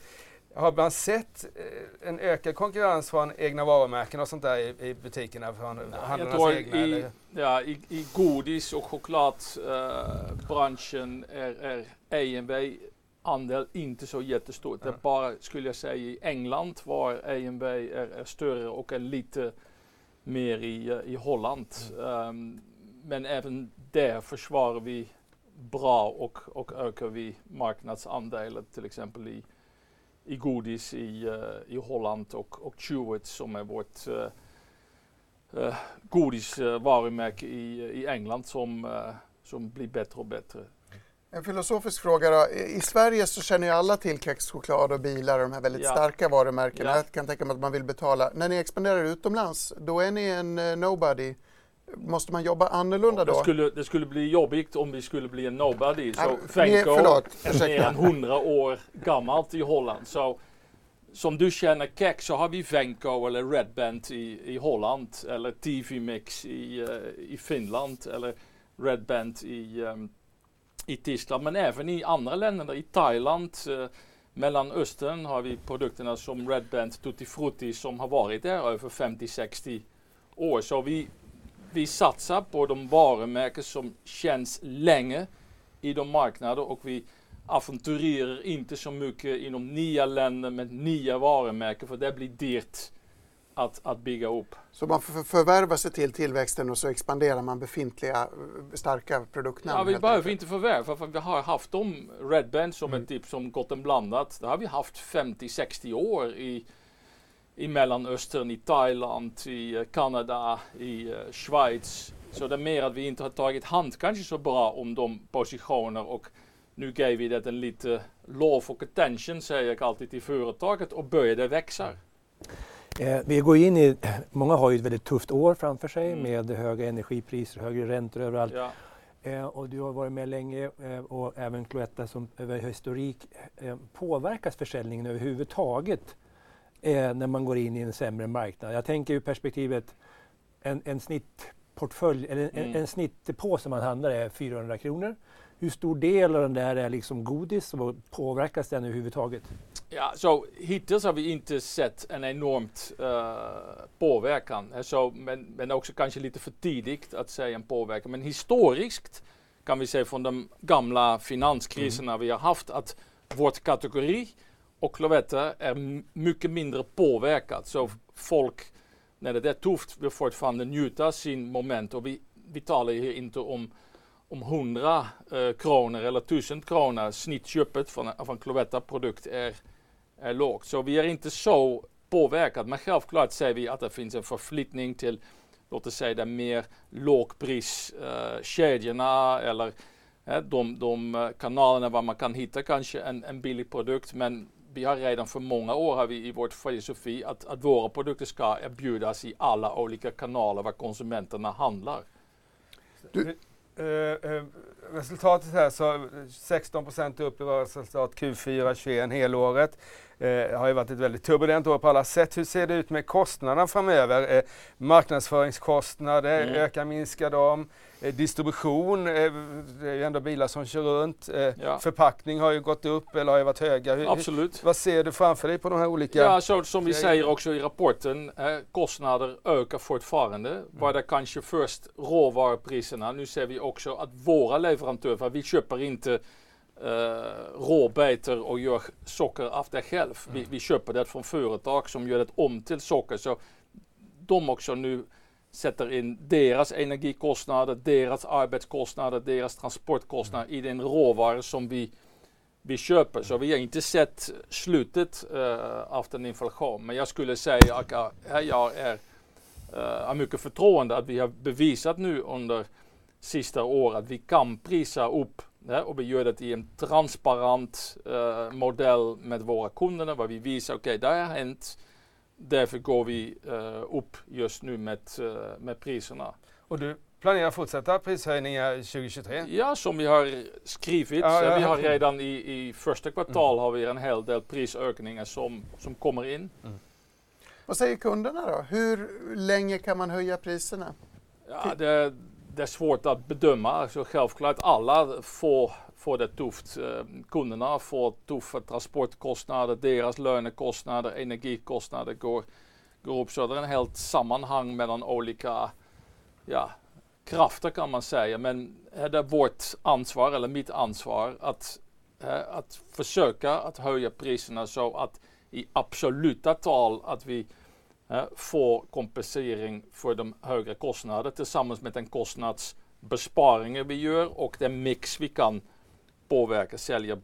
har man sett eh, en ökad konkurrens från egna varumärken och sånt där i, i butikerna? Från handlarnas egna? I, ja, i, i godis och chokladbranschen eh, är, är AMV andel inte så jättestort. Det är bara, skulle jag säga, i England var AMB är, är större och är lite mer i, i Holland. Mm. Um, men även där försvarar vi bra och, och ökar vi marknadsandelen till exempel i, i godis i, uh, i Holland och, och Chewit som är vårt uh, uh, godisvarumärke i, i England som, som blir bättre och bättre. En filosofisk fråga då. I Sverige så känner ju alla till kexchoklad och bilar och de här väldigt ja. starka varumärkena. Ja. Jag kan tänka mig att man vill betala. När ni expanderar utomlands, då är ni en uh, nobody. Måste man jobba annorlunda då? Det skulle, det skulle bli jobbigt om vi skulle bli en nobody. Så ja, Fenko är mer än 100 år gammalt i Holland. Så, som du känner kex så har vi Venco eller Redband i, i Holland eller TV Mix i, uh, i Finland eller Redband i, um, i Tyskland men även i andra länder, i Thailand, eh, Mellanöstern har vi produkterna som Redband Tutti Frutti som har varit där över 50-60 år. Så vi, vi satsar på de varumärken som känns länge i de marknader och vi aventurerar inte så mycket inom nya länder med nya varumärken för det blir dyrt att, att bygga upp. Så man för, förvärvar sig till tillväxten och så expanderar man befintliga eh, starka produktnamn? Ja, vi behöver inte förvärva för vi har haft dem, Redband som mm. ett typ som gått en blandat. Det har vi haft 50-60 år i, i Mellanöstern, i Thailand, i eh, Kanada, i uh, Schweiz. Så det är mer att vi inte har tagit hand kanske så bra om de positioner och nu gav vi det en lite love och attention säger jag alltid till företaget och började växa. Eh, vi går in i, många har ju ett väldigt tufft år framför sig mm. med höga energipriser, högre räntor överallt. Ja. Eh, och du har varit med länge eh, och även Cloetta som över historik. Eh, påverkas försäljningen överhuvudtaget eh, när man går in i en sämre marknad? Jag tänker i perspektivet en, en snittportfölj, eller en, mm. en snittpåse man handlar är 400 kronor. Hur stor del av den där är liksom godis och påverkas den överhuvudtaget? Ja, så hittills har vi inte sett en enormt uh, påverkan. Så, men, men också kanske lite för tidigt att säga en påverkan. Men historiskt kan vi säga från de gamla finanskriserna mm. vi har haft att vårt kategori och Clovetta är mycket mindre påverkat. Så folk, när det är tufft, vill fortfarande njuta sin moment. Och vi, vi talar här inte om om 100 eh, kronor eller 1000 kronor snittköpet från, av en Clovetta-produkt är, är lågt. Så vi är inte så påverkade. Men självklart ser vi att det finns en förflyttning till låt oss säga de mer lågpriskedjorna eh, eller eh, de, de eh, kanalerna var man kan hitta kanske en, en billig produkt. Men vi har redan för många år har vi i vårt filosofi att, att våra produkter ska erbjudas i alla olika kanaler var konsumenterna handlar. Du, Uh, uh, resultatet här så 16 procent upp i resultat Q4 21 helåret. Det uh, har ju varit ett väldigt turbulent år på alla sätt. Hur ser det ut med kostnaderna framöver? marknadsföringskostnader, mm. ökar, minskar de? Eh, distribution, eh, det är ju ändå bilar som kör runt. Eh, ja. Förpackning har ju gått upp eller har ju varit höga. Absolut. vad ser du framför dig på de här olika? Ja, så, som vi säger också i rapporten, kostnader ökar fortfarande. Mm. Var det kanske först råvarupriserna. Nu ser vi också att våra leverantörer, vi köper inte Uh, råbetor och gör socker av det själv. Mm. Vi, vi köper det från företag som gör det om till socker. Så de också nu sätter in deras energikostnader, deras arbetskostnader, deras transportkostnader i den råvara som vi, vi köper. Så vi har inte sett slutet uh, av den inflation. Men jag skulle säga att jag, jag är, uh, har mycket förtroende att vi har bevisat nu under sista året att vi kan prisa upp ja, och vi gör det i en transparent uh, modell med våra kunder, där vi visar okej, okay, det har hänt därför går vi uh, upp just nu med, uh, med priserna. Och du planerar fortsätta prishöjningar 2023? Ja, som vi har skrivit. Ja, ja, vi har redan i, i första kvartal mm. har vi en hel del prisökningar som, som kommer in. Mm. Vad säger kunderna då? Hur länge kan man höja priserna? Ja, det, det är svårt att bedöma. Alltså, självklart alla får får det tufft. Eh, kunderna får tuffa transportkostnader, deras lönekostnader, energikostnader går, går upp. Så det är en helt sammanhang mellan olika ja, krafter kan man säga. Men det är vårt ansvar, eller mitt ansvar, att, eh, att försöka att höja priserna så att i absoluta tal att vi eh, får kompensering för de högre kostnaderna tillsammans med den kostnadsbesparingen vi gör och den mix vi kan påverka, sälja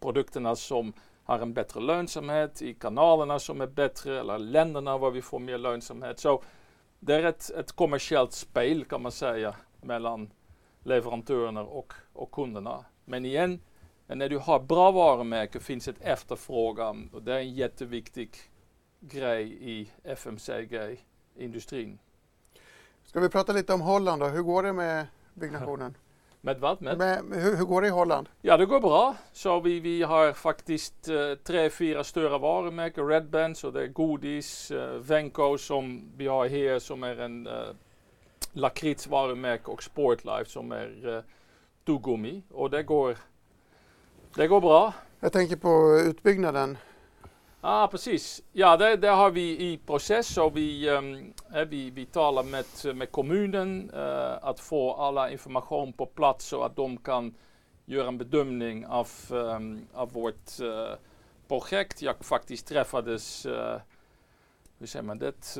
produkterna som har en bättre lönsamhet i kanalerna som är bättre eller länderna var vi får mer lönsamhet. Så det är ett, ett kommersiellt spel kan man säga mellan leverantörerna och, och kunderna. Men igen, när du har bra varumärken finns ett efterfrågan och det är en jätteviktig grej i FMCG-industrin. Ska vi prata lite om Holland då? Hur går det med byggnationen? Med vad? Med? Men hur, hur går det i Holland? Ja, det går bra. Så vi, vi har faktiskt uh, tre, fyra större varumärken. Red Band, så det är godis. Uh, Venco som vi har här som är en uh, lakritsvarumärke och Sportlife som är uh, tuggummi. Och det går, det går bra. Jag tänker på utbyggnaden. Ah, precis. Ja, det, har vi i process och vi, um, vi, vi talar med, med kommunen uh, att få alla information på plats så att de kan göra en bedömning av, um, av vårt uh, projekt. Jag faktiskt träffades uh, hur säger man det,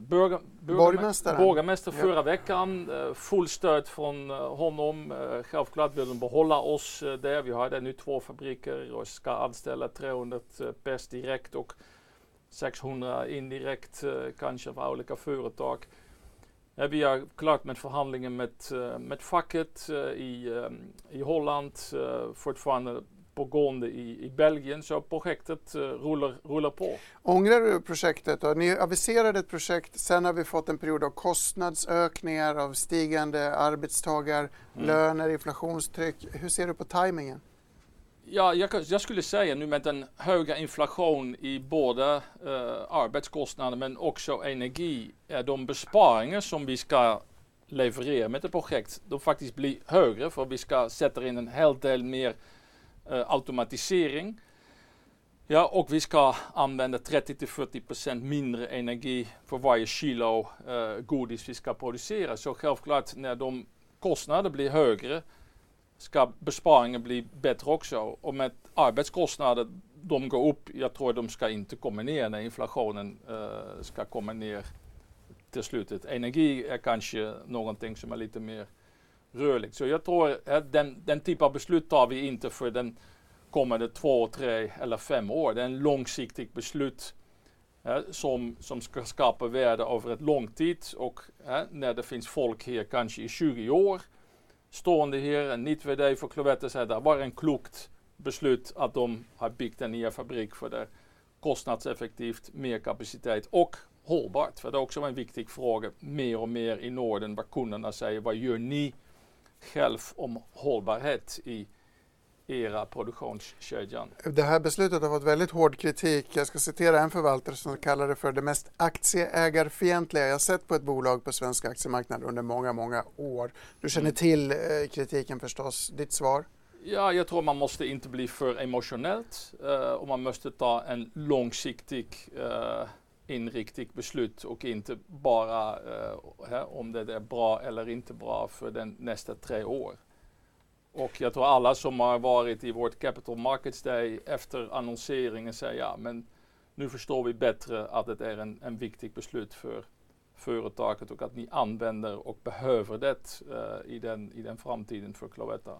burger, borgmästaren, borgmästare förra ja. veckan. Uh, full stöd från honom. Uh, självklart vill de behålla oss där. Vi har nu två fabriker och ska anställa 300 pers direkt och 600 indirekt kanske för olika företag. vi är klart med förhandlingen med, med facket i, i Holland. fortfarande pågående i, i Belgien så projektet uh, rullar, rullar på. Ångrar du projektet? Då? Ni aviserade ett projekt, sen har vi fått en period av kostnadsökningar, av stigande arbetstagarlöner, mm. inflationstryck. Hur ser du på tajmingen? Ja, jag, jag, skulle säga nu med den höga inflation i både uh, arbetskostnader men också energi, är de besparingar som vi ska leverera med ett projekt, de faktiskt blir högre för vi ska sätta in en hel del mer Eh, automatisering. Ja, och vi ska använda 30-40% mindre energi för varje kilo uh, godis vi ska producera. Så självklart när de kostnader blir högre ska besparingen bli bättre också. Och med arbetskostnader, de går upp, jag tror de ska inte komma ner när inflationen uh, ska komma ner till slutet. Energi är kanske någonting som är lite mer rörligt. Så jag tror att den, den typen av beslut tar vi inte för den kommande två, tre eller fem år. Det är en långsiktigt beslut ja, som, som ska skapa värde över ett lång tid och ja, när det finns folk här kanske i 20 år stående här, en nytt vd för Cloetta säger det var en klokt beslut att de har byggt en ny fabrik för det kostnadseffektivt, mer kapacitet och hållbart. För det är också en viktig fråga mer och mer i Norden vad kunderna säger, vad gör ni själv om hållbarhet i era produktionskedjan? Det här beslutet har fått väldigt hård kritik. Jag ska citera en förvaltare som kallar det för det mest aktieägarfientliga jag sett på ett bolag på svenska aktiemarknaden under många, många år. Du känner mm. till eh, kritiken förstås. Ditt svar? Ja, jag tror man måste inte bli för emotionellt uh, och man måste ta en långsiktig uh, inriktigt beslut och inte bara uh, om det är bra eller inte bra för den nästa tre år. Och jag tror alla som har varit i vårt Capital Markets Day efter annonseringen säger ja, men nu förstår vi bättre att det är en, en viktig beslut för företaget och att ni använder och behöver det uh, i, den, i den framtiden för Cloetta.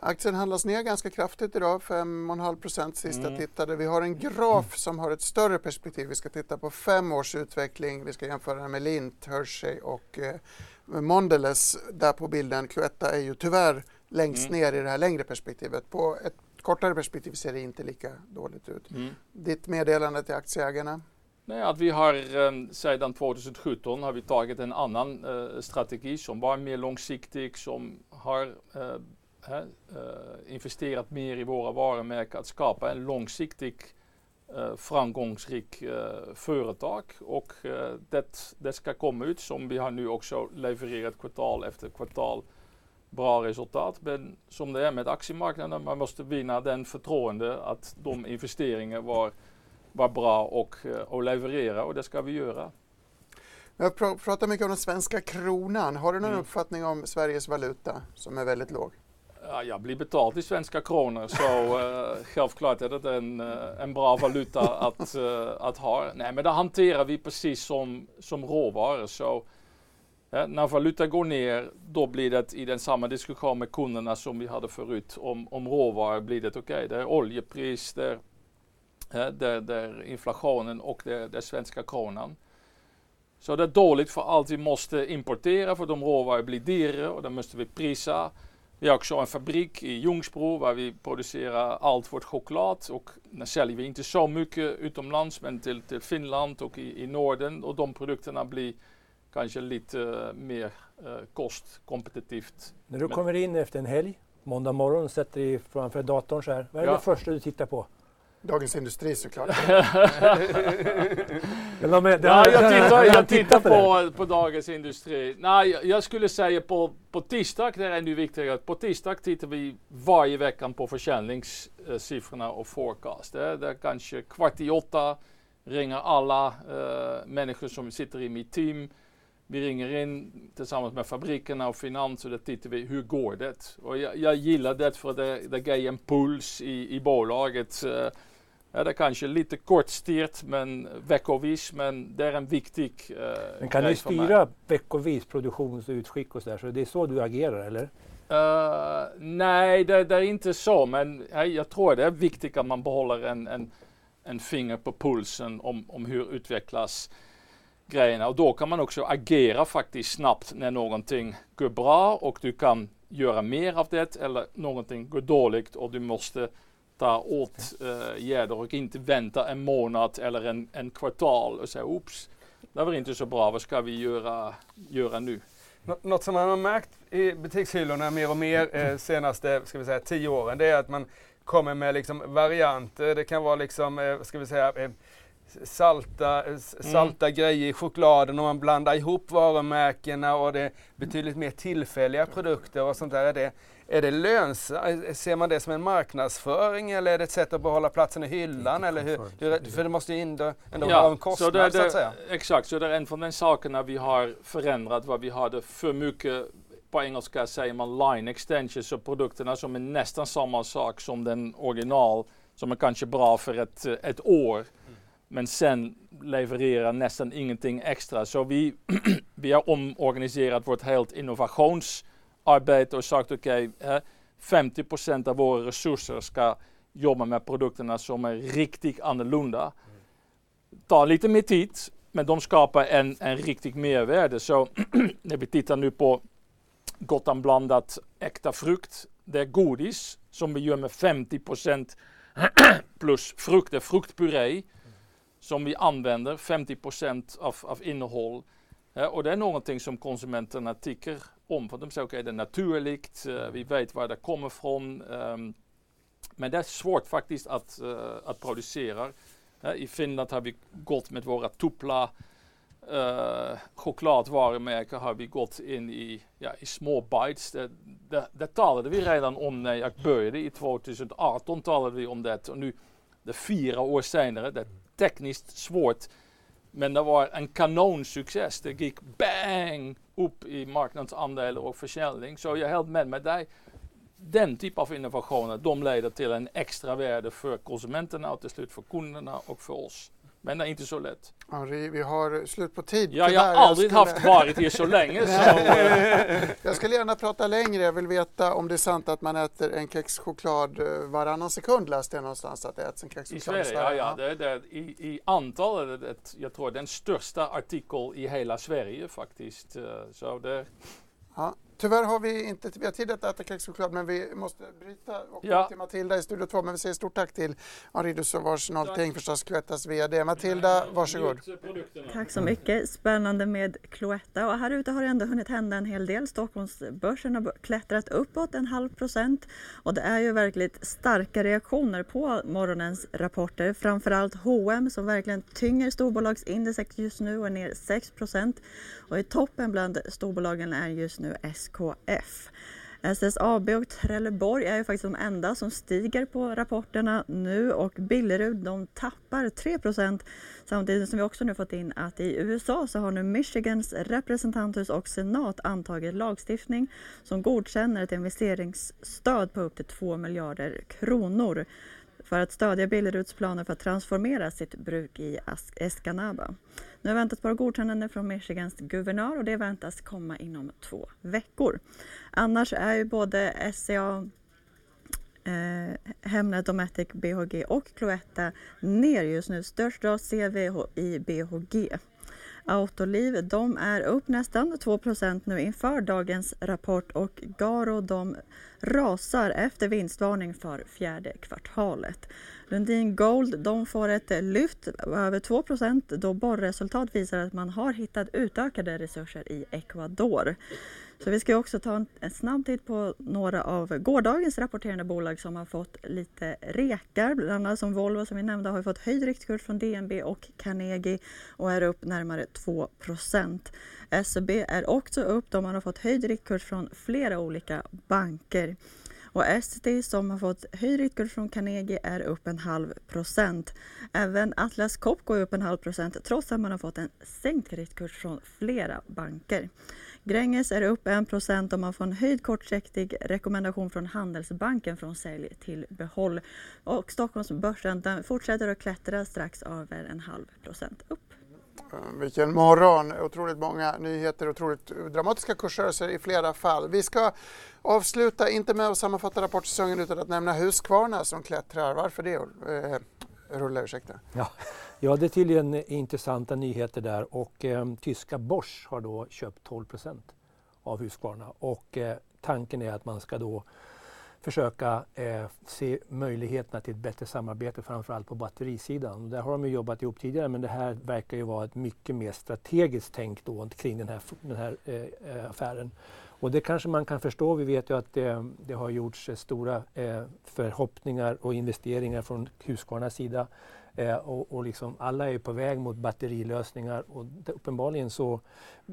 Aktien handlas ner ganska kraftigt idag, 5,5 procent sista mm. tittade. Vi har en graf som har ett större perspektiv. Vi ska titta på fem års utveckling. Vi ska jämföra med Lint, Hershey och eh, Mondelez. Där på bilden, Cloetta är ju tyvärr längst mm. ner i det här längre perspektivet. På ett kortare perspektiv ser det inte lika dåligt ut. Mm. Ditt meddelande till aktieägarna? Nej, att vi har um, sedan 2017 har vi tagit en annan uh, strategi som var mer långsiktig, som har uh, uh, investerat mer i våra varumärken, att skapa en långsiktig framgångsrik företag och det, det ska komma ut som vi har nu också levererat kvartal efter kvartal bra resultat. Men som det är med aktiemarknaden, man måste vinna den förtroende att de investeringar var, var bra och, eh, och leverera och det ska vi göra. Jag pr pratar mycket om den svenska kronan. Har du någon mm. uppfattning om Sveriges valuta som är väldigt låg? Ja, jag blir betald i svenska kronor så uh, självklart är det en, uh, en bra valuta att, uh, att ha. Nej men det hanterar vi precis som, som råvaror. Så Ja, när valuta går ner, då blir det i den samma diskussion med kunderna som vi hade förut om, om råvaror blir det okej. Okay. Det är oljepris, det är, ja, det, det är inflationen och det det är svenska kronan. Så det är dåligt för allt vi måste importera för de råvaror blir dyrare och då måste vi prisa. Vi har också en fabrik i Ljungsbro där vi producerar allt vårt choklad och där säljer vi inte så mycket utomlands men till, till Finland och i, i Norden och de produkterna blir kanske lite mer eh, kostkompetitivt. När du kommer in efter en helg, måndag morgon, sätter dig framför datorn så här. Vad är Ja. det första du tittar på? Dagens Industri såklart. Men de är- Ja, jag tittar, jag tittar på på, Dagens Industri. Nej, jag- skulle säga på, på tisdag, det är ännu viktigare, på tisdag tittar vi varje vecka på försäljningssiffrorna och forecast. Det är, det är kanske kvart i åtta ringer alla eh, människor som sitter i mitt team. Vi ringer in tillsammans med fabrikerna och finans och då tittar vi hur går det. Och jag, jag gillar det för det, det ger en puls i, i bolaget. Eh, Ja, det är kanske lite kortstyrt men veckovis, men det är en viktig eh, Men kan mig. styra veckovis produktions och utskick och så där? Så det är så du agerar eller? Eh, nej, det, det är inte så, men eh, jag tror det är viktigt att man behåller en, en, en finger på pulsen om, om hur utvecklas grejerna. Och då kan man också agera faktiskt snabbt när någonting går bra och du kan göra mer av det eller någonting går dåligt och du måste ta åt gärder och inte vänta en månad eller en, en kvartal och säga oops, det var inte så bra, vad ska vi göra, göra nu? Nå- Något som man har märkt i butikshyllorna mer och mer eh, senaste ska vi säga, tio åren det är att man kommer med liksom varianter. Det kan vara liksom, eh, ska vi säga, eh, salta, eh, Mm. salta grejer i chokladen och man blandar ihop varumärkena och det är betydligt mer tillfälliga produkter och sånt där. Är det, är det lönsamt? Ser man det som en marknadsföring eller är det ett sätt att behålla platsen i hyllan? Eller hur, hur, för det måste ju ändå, ändå ha en kostnad det, så att säga. Exakt, så det är en från den sakerna vi har förändrat, vad vi hade för mycket, på engelska säger man line extensions, så produkterna som är nästan samma sak som den original, som är kanske bra för ett, ett år, men sen levererar nästan ingenting extra. Så vi, vi har omorganiserat vårt helt arbete och sagt okej, eh, okay, 50 procent av våra resurser ska jobba med produkterna som är riktigt annorlunda tar lite mer tid, men de skapar en, en riktigt mervärde. Så när vi tittar nu på Gotland blandat äkta frukt, det är godis som vi gör med 50 procent plus frukt, det är fruktpuré som vi använder, 50 av, av innehåll. Ja, och det är någonting som konsumenterna tycker om, för de säger okej, det är naturligt, eh, vi vet var det kommer ifrån. ehm, men det är svårt faktiskt eh, att producera. Ja, I Finland har vi gått med våra Tupla uh, chokladvarumärken har vi gått in i, ja, i små bites. Det, det, det talade vi redan om när jag började i 2018 talade vi om och nu är fyra år senare. Det är tekniskt men det var en kanonsuccess. Det gick bang upp i marknadsandelar och försäljning. Så jag är helt med med dig. Den typ av innovationer, de leder till en extra värde för konsumenterna och till slut för kunderna och för oss. Men det är inte så lätt. Henri, vi har slut på tid. Ja, jag har aldrig skulle- haft varit här så länge. Så, Jag skulle gärna prata längre. Jag vill veta om det är sant att man äter en kexchoklad eh, varannan sekund läste jag någonstans att det äts en I kexchoklad Sverige, ja, ja. Det, det, i, I antal är det, jag tror den största artikel i hela Sverige faktiskt. Eh, Så det, Ja. Tyvärr har vi inte vi har tid att äta kexchoklad men vi måste bryta och Ja. till Matilda i Studio 2. Men vi säger stort tack till Henri Dussauvars Norrting förstås, Cloettas VD. Matilda, varsågod. Tack så mycket. Spännande med Cloetta. Och här ute har det ändå hunnit hända en hel del. Stockholmsbörsen har klättrat uppåt en halv procent. Och det är ju verkligt starka reaktioner på morgonens rapporter. Framförallt H&M som verkligen tynger storbolagsindexet just nu och är ner 6 procent. Och i toppen bland storbolagen är just nu SKF. SSAB och Trelleborg är ju faktiskt de enda som stiger på rapporterna nu och Billerud de tappar 3% samtidigt som vi också nu fått in att i USA så har nu Michigans representanthus och senat antagit lagstiftning som godkänner ett investeringsstöd på upp till 2 miljarder kronor för att stödja Billeruds planer för att transformera sitt bruk i Escanaba. Nu väntas bara godkännande från Michigans guvernör och det väntas komma inom två veckor. Annars är ju både SCA eh, Hemnet Dometic BHG och Cloetta ner just nu. Störst dras vi i BHG. Autoliv de är upp nästan 2 nu inför dagens rapport och Garo de rasar efter vinstvarning för fjärde kvartalet. Lundin Gold de får ett eh, lyft över 2% då borrresultat visar att man har hittat utökade resurser i Ecuador. Så vi ska också ta en, en snabb titt på några av gårdagens rapporterande bolag som har fått lite rekar. Bland annat som Volvo som vi nämnde har fått höjd riktkurs från DNB och Carnegie och är upp närmare 2 SEB är också upp. De har fått höjd riktkurs från flera olika banker. Och ST som har fått höjd riktkurs från Carnegie är upp en halv procent. Även Atlas Copco är upp en halv procent trots att man har fått en sänkt riktkurs från flera banker. Gränges är upp 1 procent och man får en höjd kortsiktig rekommendation från Handelsbanken från sälj till behåll. Och Stockholmsbörsen fortsätter att klättra strax över en halv procent upp. Eh, vilken morgon! Otroligt många nyheter, otroligt dramatiska kursrörelser i flera fall. Vi ska avsluta, inte med att sammanfatta rapportsäsongen utan att nämna Husqvarna som klättrar. Varför det? Eh, Rulle, ursäkta. Ja. ja, det är tydligen intressanta nyheter där och eh, tyska Bosch har då köpt 12 procent av Husqvarna och eh, tanken är att man ska då försöka eh, se möjligheterna till ett bättre samarbete framförallt på batterisidan. Där har de ju jobbat ihop tidigare men det här verkar ju vara ett mycket mer strategiskt tänk då kring den här, den här eh, affären. Och det kanske man kan förstå. Vi vet ju att det, det har gjorts stora eh, förhoppningar och investeringar från Husqvarnas sida Eh, och, och liksom alla är på väg mot batterilösningar och det, uppenbarligen så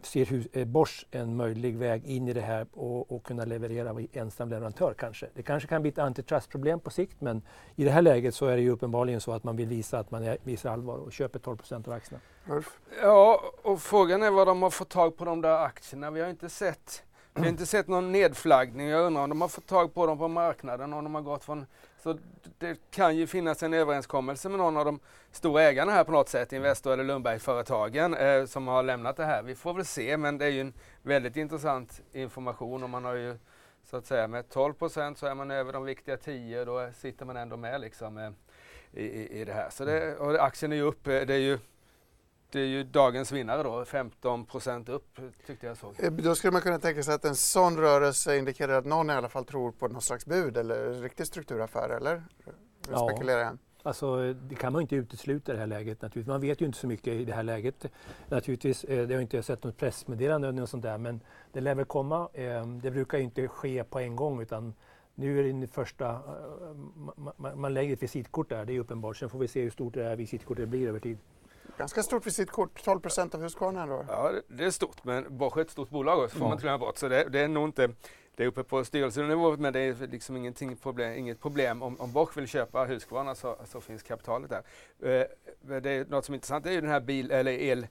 ser hus, eh, Bosch en möjlig väg in i det här och, och kunna leverera ensam leverantör kanske. Det kanske kan bli ett antitrustproblem på sikt men i det här läget så är det ju uppenbarligen så att man vill visa att man är, visar allvar och köper 12 procent av aktierna. Ja, och frågan är vad de har fått tag på de där aktierna. Vi har inte sett vi har inte sett någon nedflaggning. Jag undrar om de har fått tag på dem på marknaden, om de har gått från så det kan ju finnas en överenskommelse med någon av de stora ägarna här på något sätt, Investor eller Lundbergföretagen, eh, som har lämnat det här. Vi får väl se, men det är ju en väldigt intressant information och man har ju så att säga med 12 procent så är man över de viktiga 10 då sitter man ändå med liksom eh, i, i, i det här. Så det, och aktien är ju upp, eh, det är ju det är ju dagens vinnare då, 15 procent upp tyckte jag såg. Eh, då skulle man kunna tänka sig att en sån rörelse indikerar att någon i alla fall tror på någon slags bud eller riktig strukturaffär, eller? Ja. Spekulerar jag. Alltså, det kan man inte utesluta i det här läget. Naturligtvis. Man vet ju inte så mycket i det här läget. Naturligtvis, eh, det har inte sett något pressmeddelande eller något sånt där, men det lär väl komma. Eh, det brukar inte ske på en gång utan nu är det den första, man, man lägger ett visitkort där, det är uppenbart. Sen får vi se hur stort det här visitkortet blir över tid. Ganska stort visitkort, 12 procent av Husqvarna ändå. Ja, det är stort, men Bosch är ett stort bolag också, får man inte glömma bort. Så det, det, är nog inte, det är uppe på styrelsenivå, men det är liksom ingenting problem, inget problem. Om, om Bosch vill köpa Husqvarna så, så finns kapitalet där. Eh, det är något som är intressant, det är ju den här bil, eller el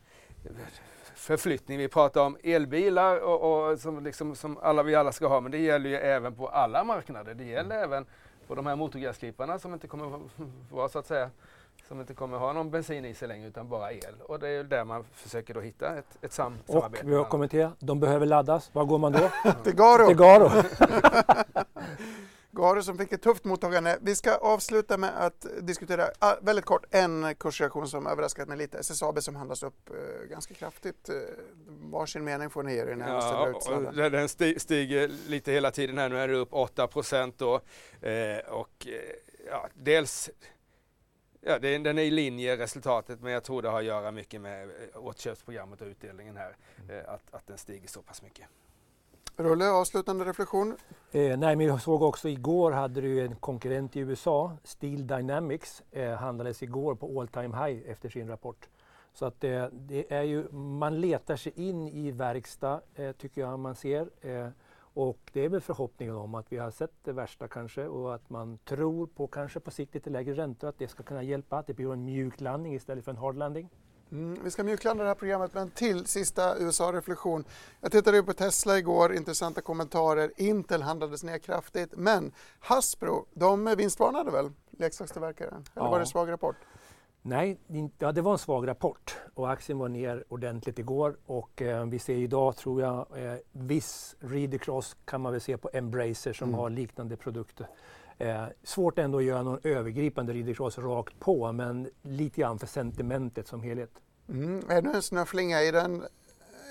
förflyttning. Vi pratar om elbilar och, och som, liksom, som alla vi alla ska ha, men det gäller ju även på alla marknader. Det gäller mm. även på de här motorgasklipparna som inte kommer vara så att säga som inte kommer ha någon bensin i sig längre utan bara el. Och det är där man försöker då hitta ett, ett sam och samarbete. Och vi har kommenterat, de behöver laddas. Var går man då? Till Garo! Till Garo. Garo som fick ett tufft mottagande. Vi ska avsluta med att diskutera ah, väldigt kort en kursreaktion som överraskat mig lite. SSAB som handlas upp eh, ganska kraftigt. Eh, varsin mening får ni ge er ja, ut Den stiger lite hela tiden här. Nu är det upp 8 procent då. Eh, och eh, ja, dels Ja, den är i linje resultatet men jag tror det har att göra mycket med eh, återköpsprogrammet och utdelningen här. Mm. Eh, att, att den stiger så pass mycket. Rulle, avslutande reflektion? Eh, nej, men jag såg också igår hade du en konkurrent i USA, Steel Dynamics, eh, handlades igår på all time high efter sin rapport. Så att eh, det är ju, man letar sig in i verkstad eh, tycker jag man ser. Och det är väl förhoppningen om att vi har sett det värsta kanske och att man tror på kanske på sikt lite lägre räntor, att det ska kunna hjälpa, att det blir en mjuk landning istället för en hard landing. Mm, vi ska mjuklanda det här programmet, men till sista USA-reflektion. Jag tittade på Tesla igår, intressanta kommentarer. Intel handlades ner kraftigt, men Hasbro, de vinstvarnade väl leksakstillverkaren? Eller ja. var det en svag rapport? Nej, ja, det var en svag rapport och aktien var ner ordentligt igår och eh, vi ser idag, tror jag, eh, viss read across kan man väl se på Embracer som mm. har liknande produkter. Eh, svårt ändå att göra någon övergripande read across rakt på men lite grann för sentimentet som helhet. Mm, ännu en snöflinga i den,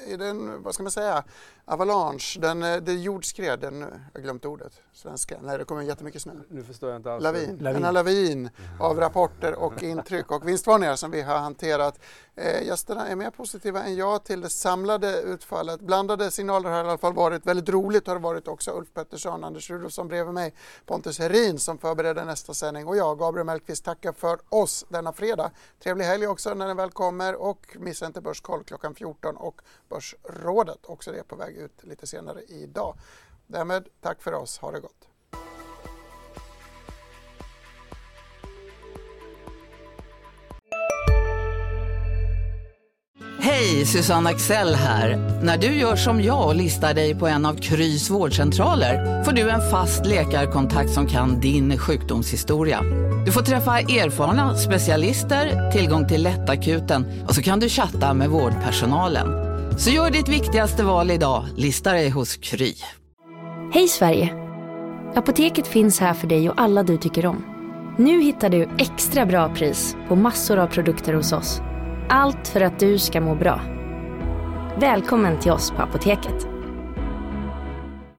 i den, vad ska man säga, avalanche, den, eh, det jordskred, den, jag har glömt ordet, svenska, när det kommer jättemycket snö. Nu förstår jag inte alls. Lavin, Lavin. en lavin av rapporter och intryck och vinstvarningar som vi har hanterat. Eh, gästerna är mer positiva än jag till det samlade utfallet. Blandade signaler har i alla fall varit. Väldigt roligt har det varit också. Ulf Pettersson, Anders Rudolfsson bredvid mig, Pontus Herin som förbereder nästa sändning och jag, Gabriel Mellqvist, tackar för oss denna fredag. Trevlig helg också när den väl kommer och missa inte Börskoll klockan 14 och Börsrådet också det är på väg ut lite senare idag. Därmed tack för oss, ha det gott. Hej, Susanne Axel här. När du gör som jag och listar dig på en av Krys vårdcentraler får du en fast läkarkontakt som kan din sjukdomshistoria. Du får träffa erfarna specialister, tillgång till lättakuten och så kan du chatta med vårdpersonalen. Så gör ditt viktigaste val idag, lista dig hos Kry. Hej Sverige! Apoteket finns här för dig och alla du tycker om. Nu hittar du extra bra pris på massor av produkter hos oss. Allt för att du ska må bra. Välkommen till oss på Apoteket.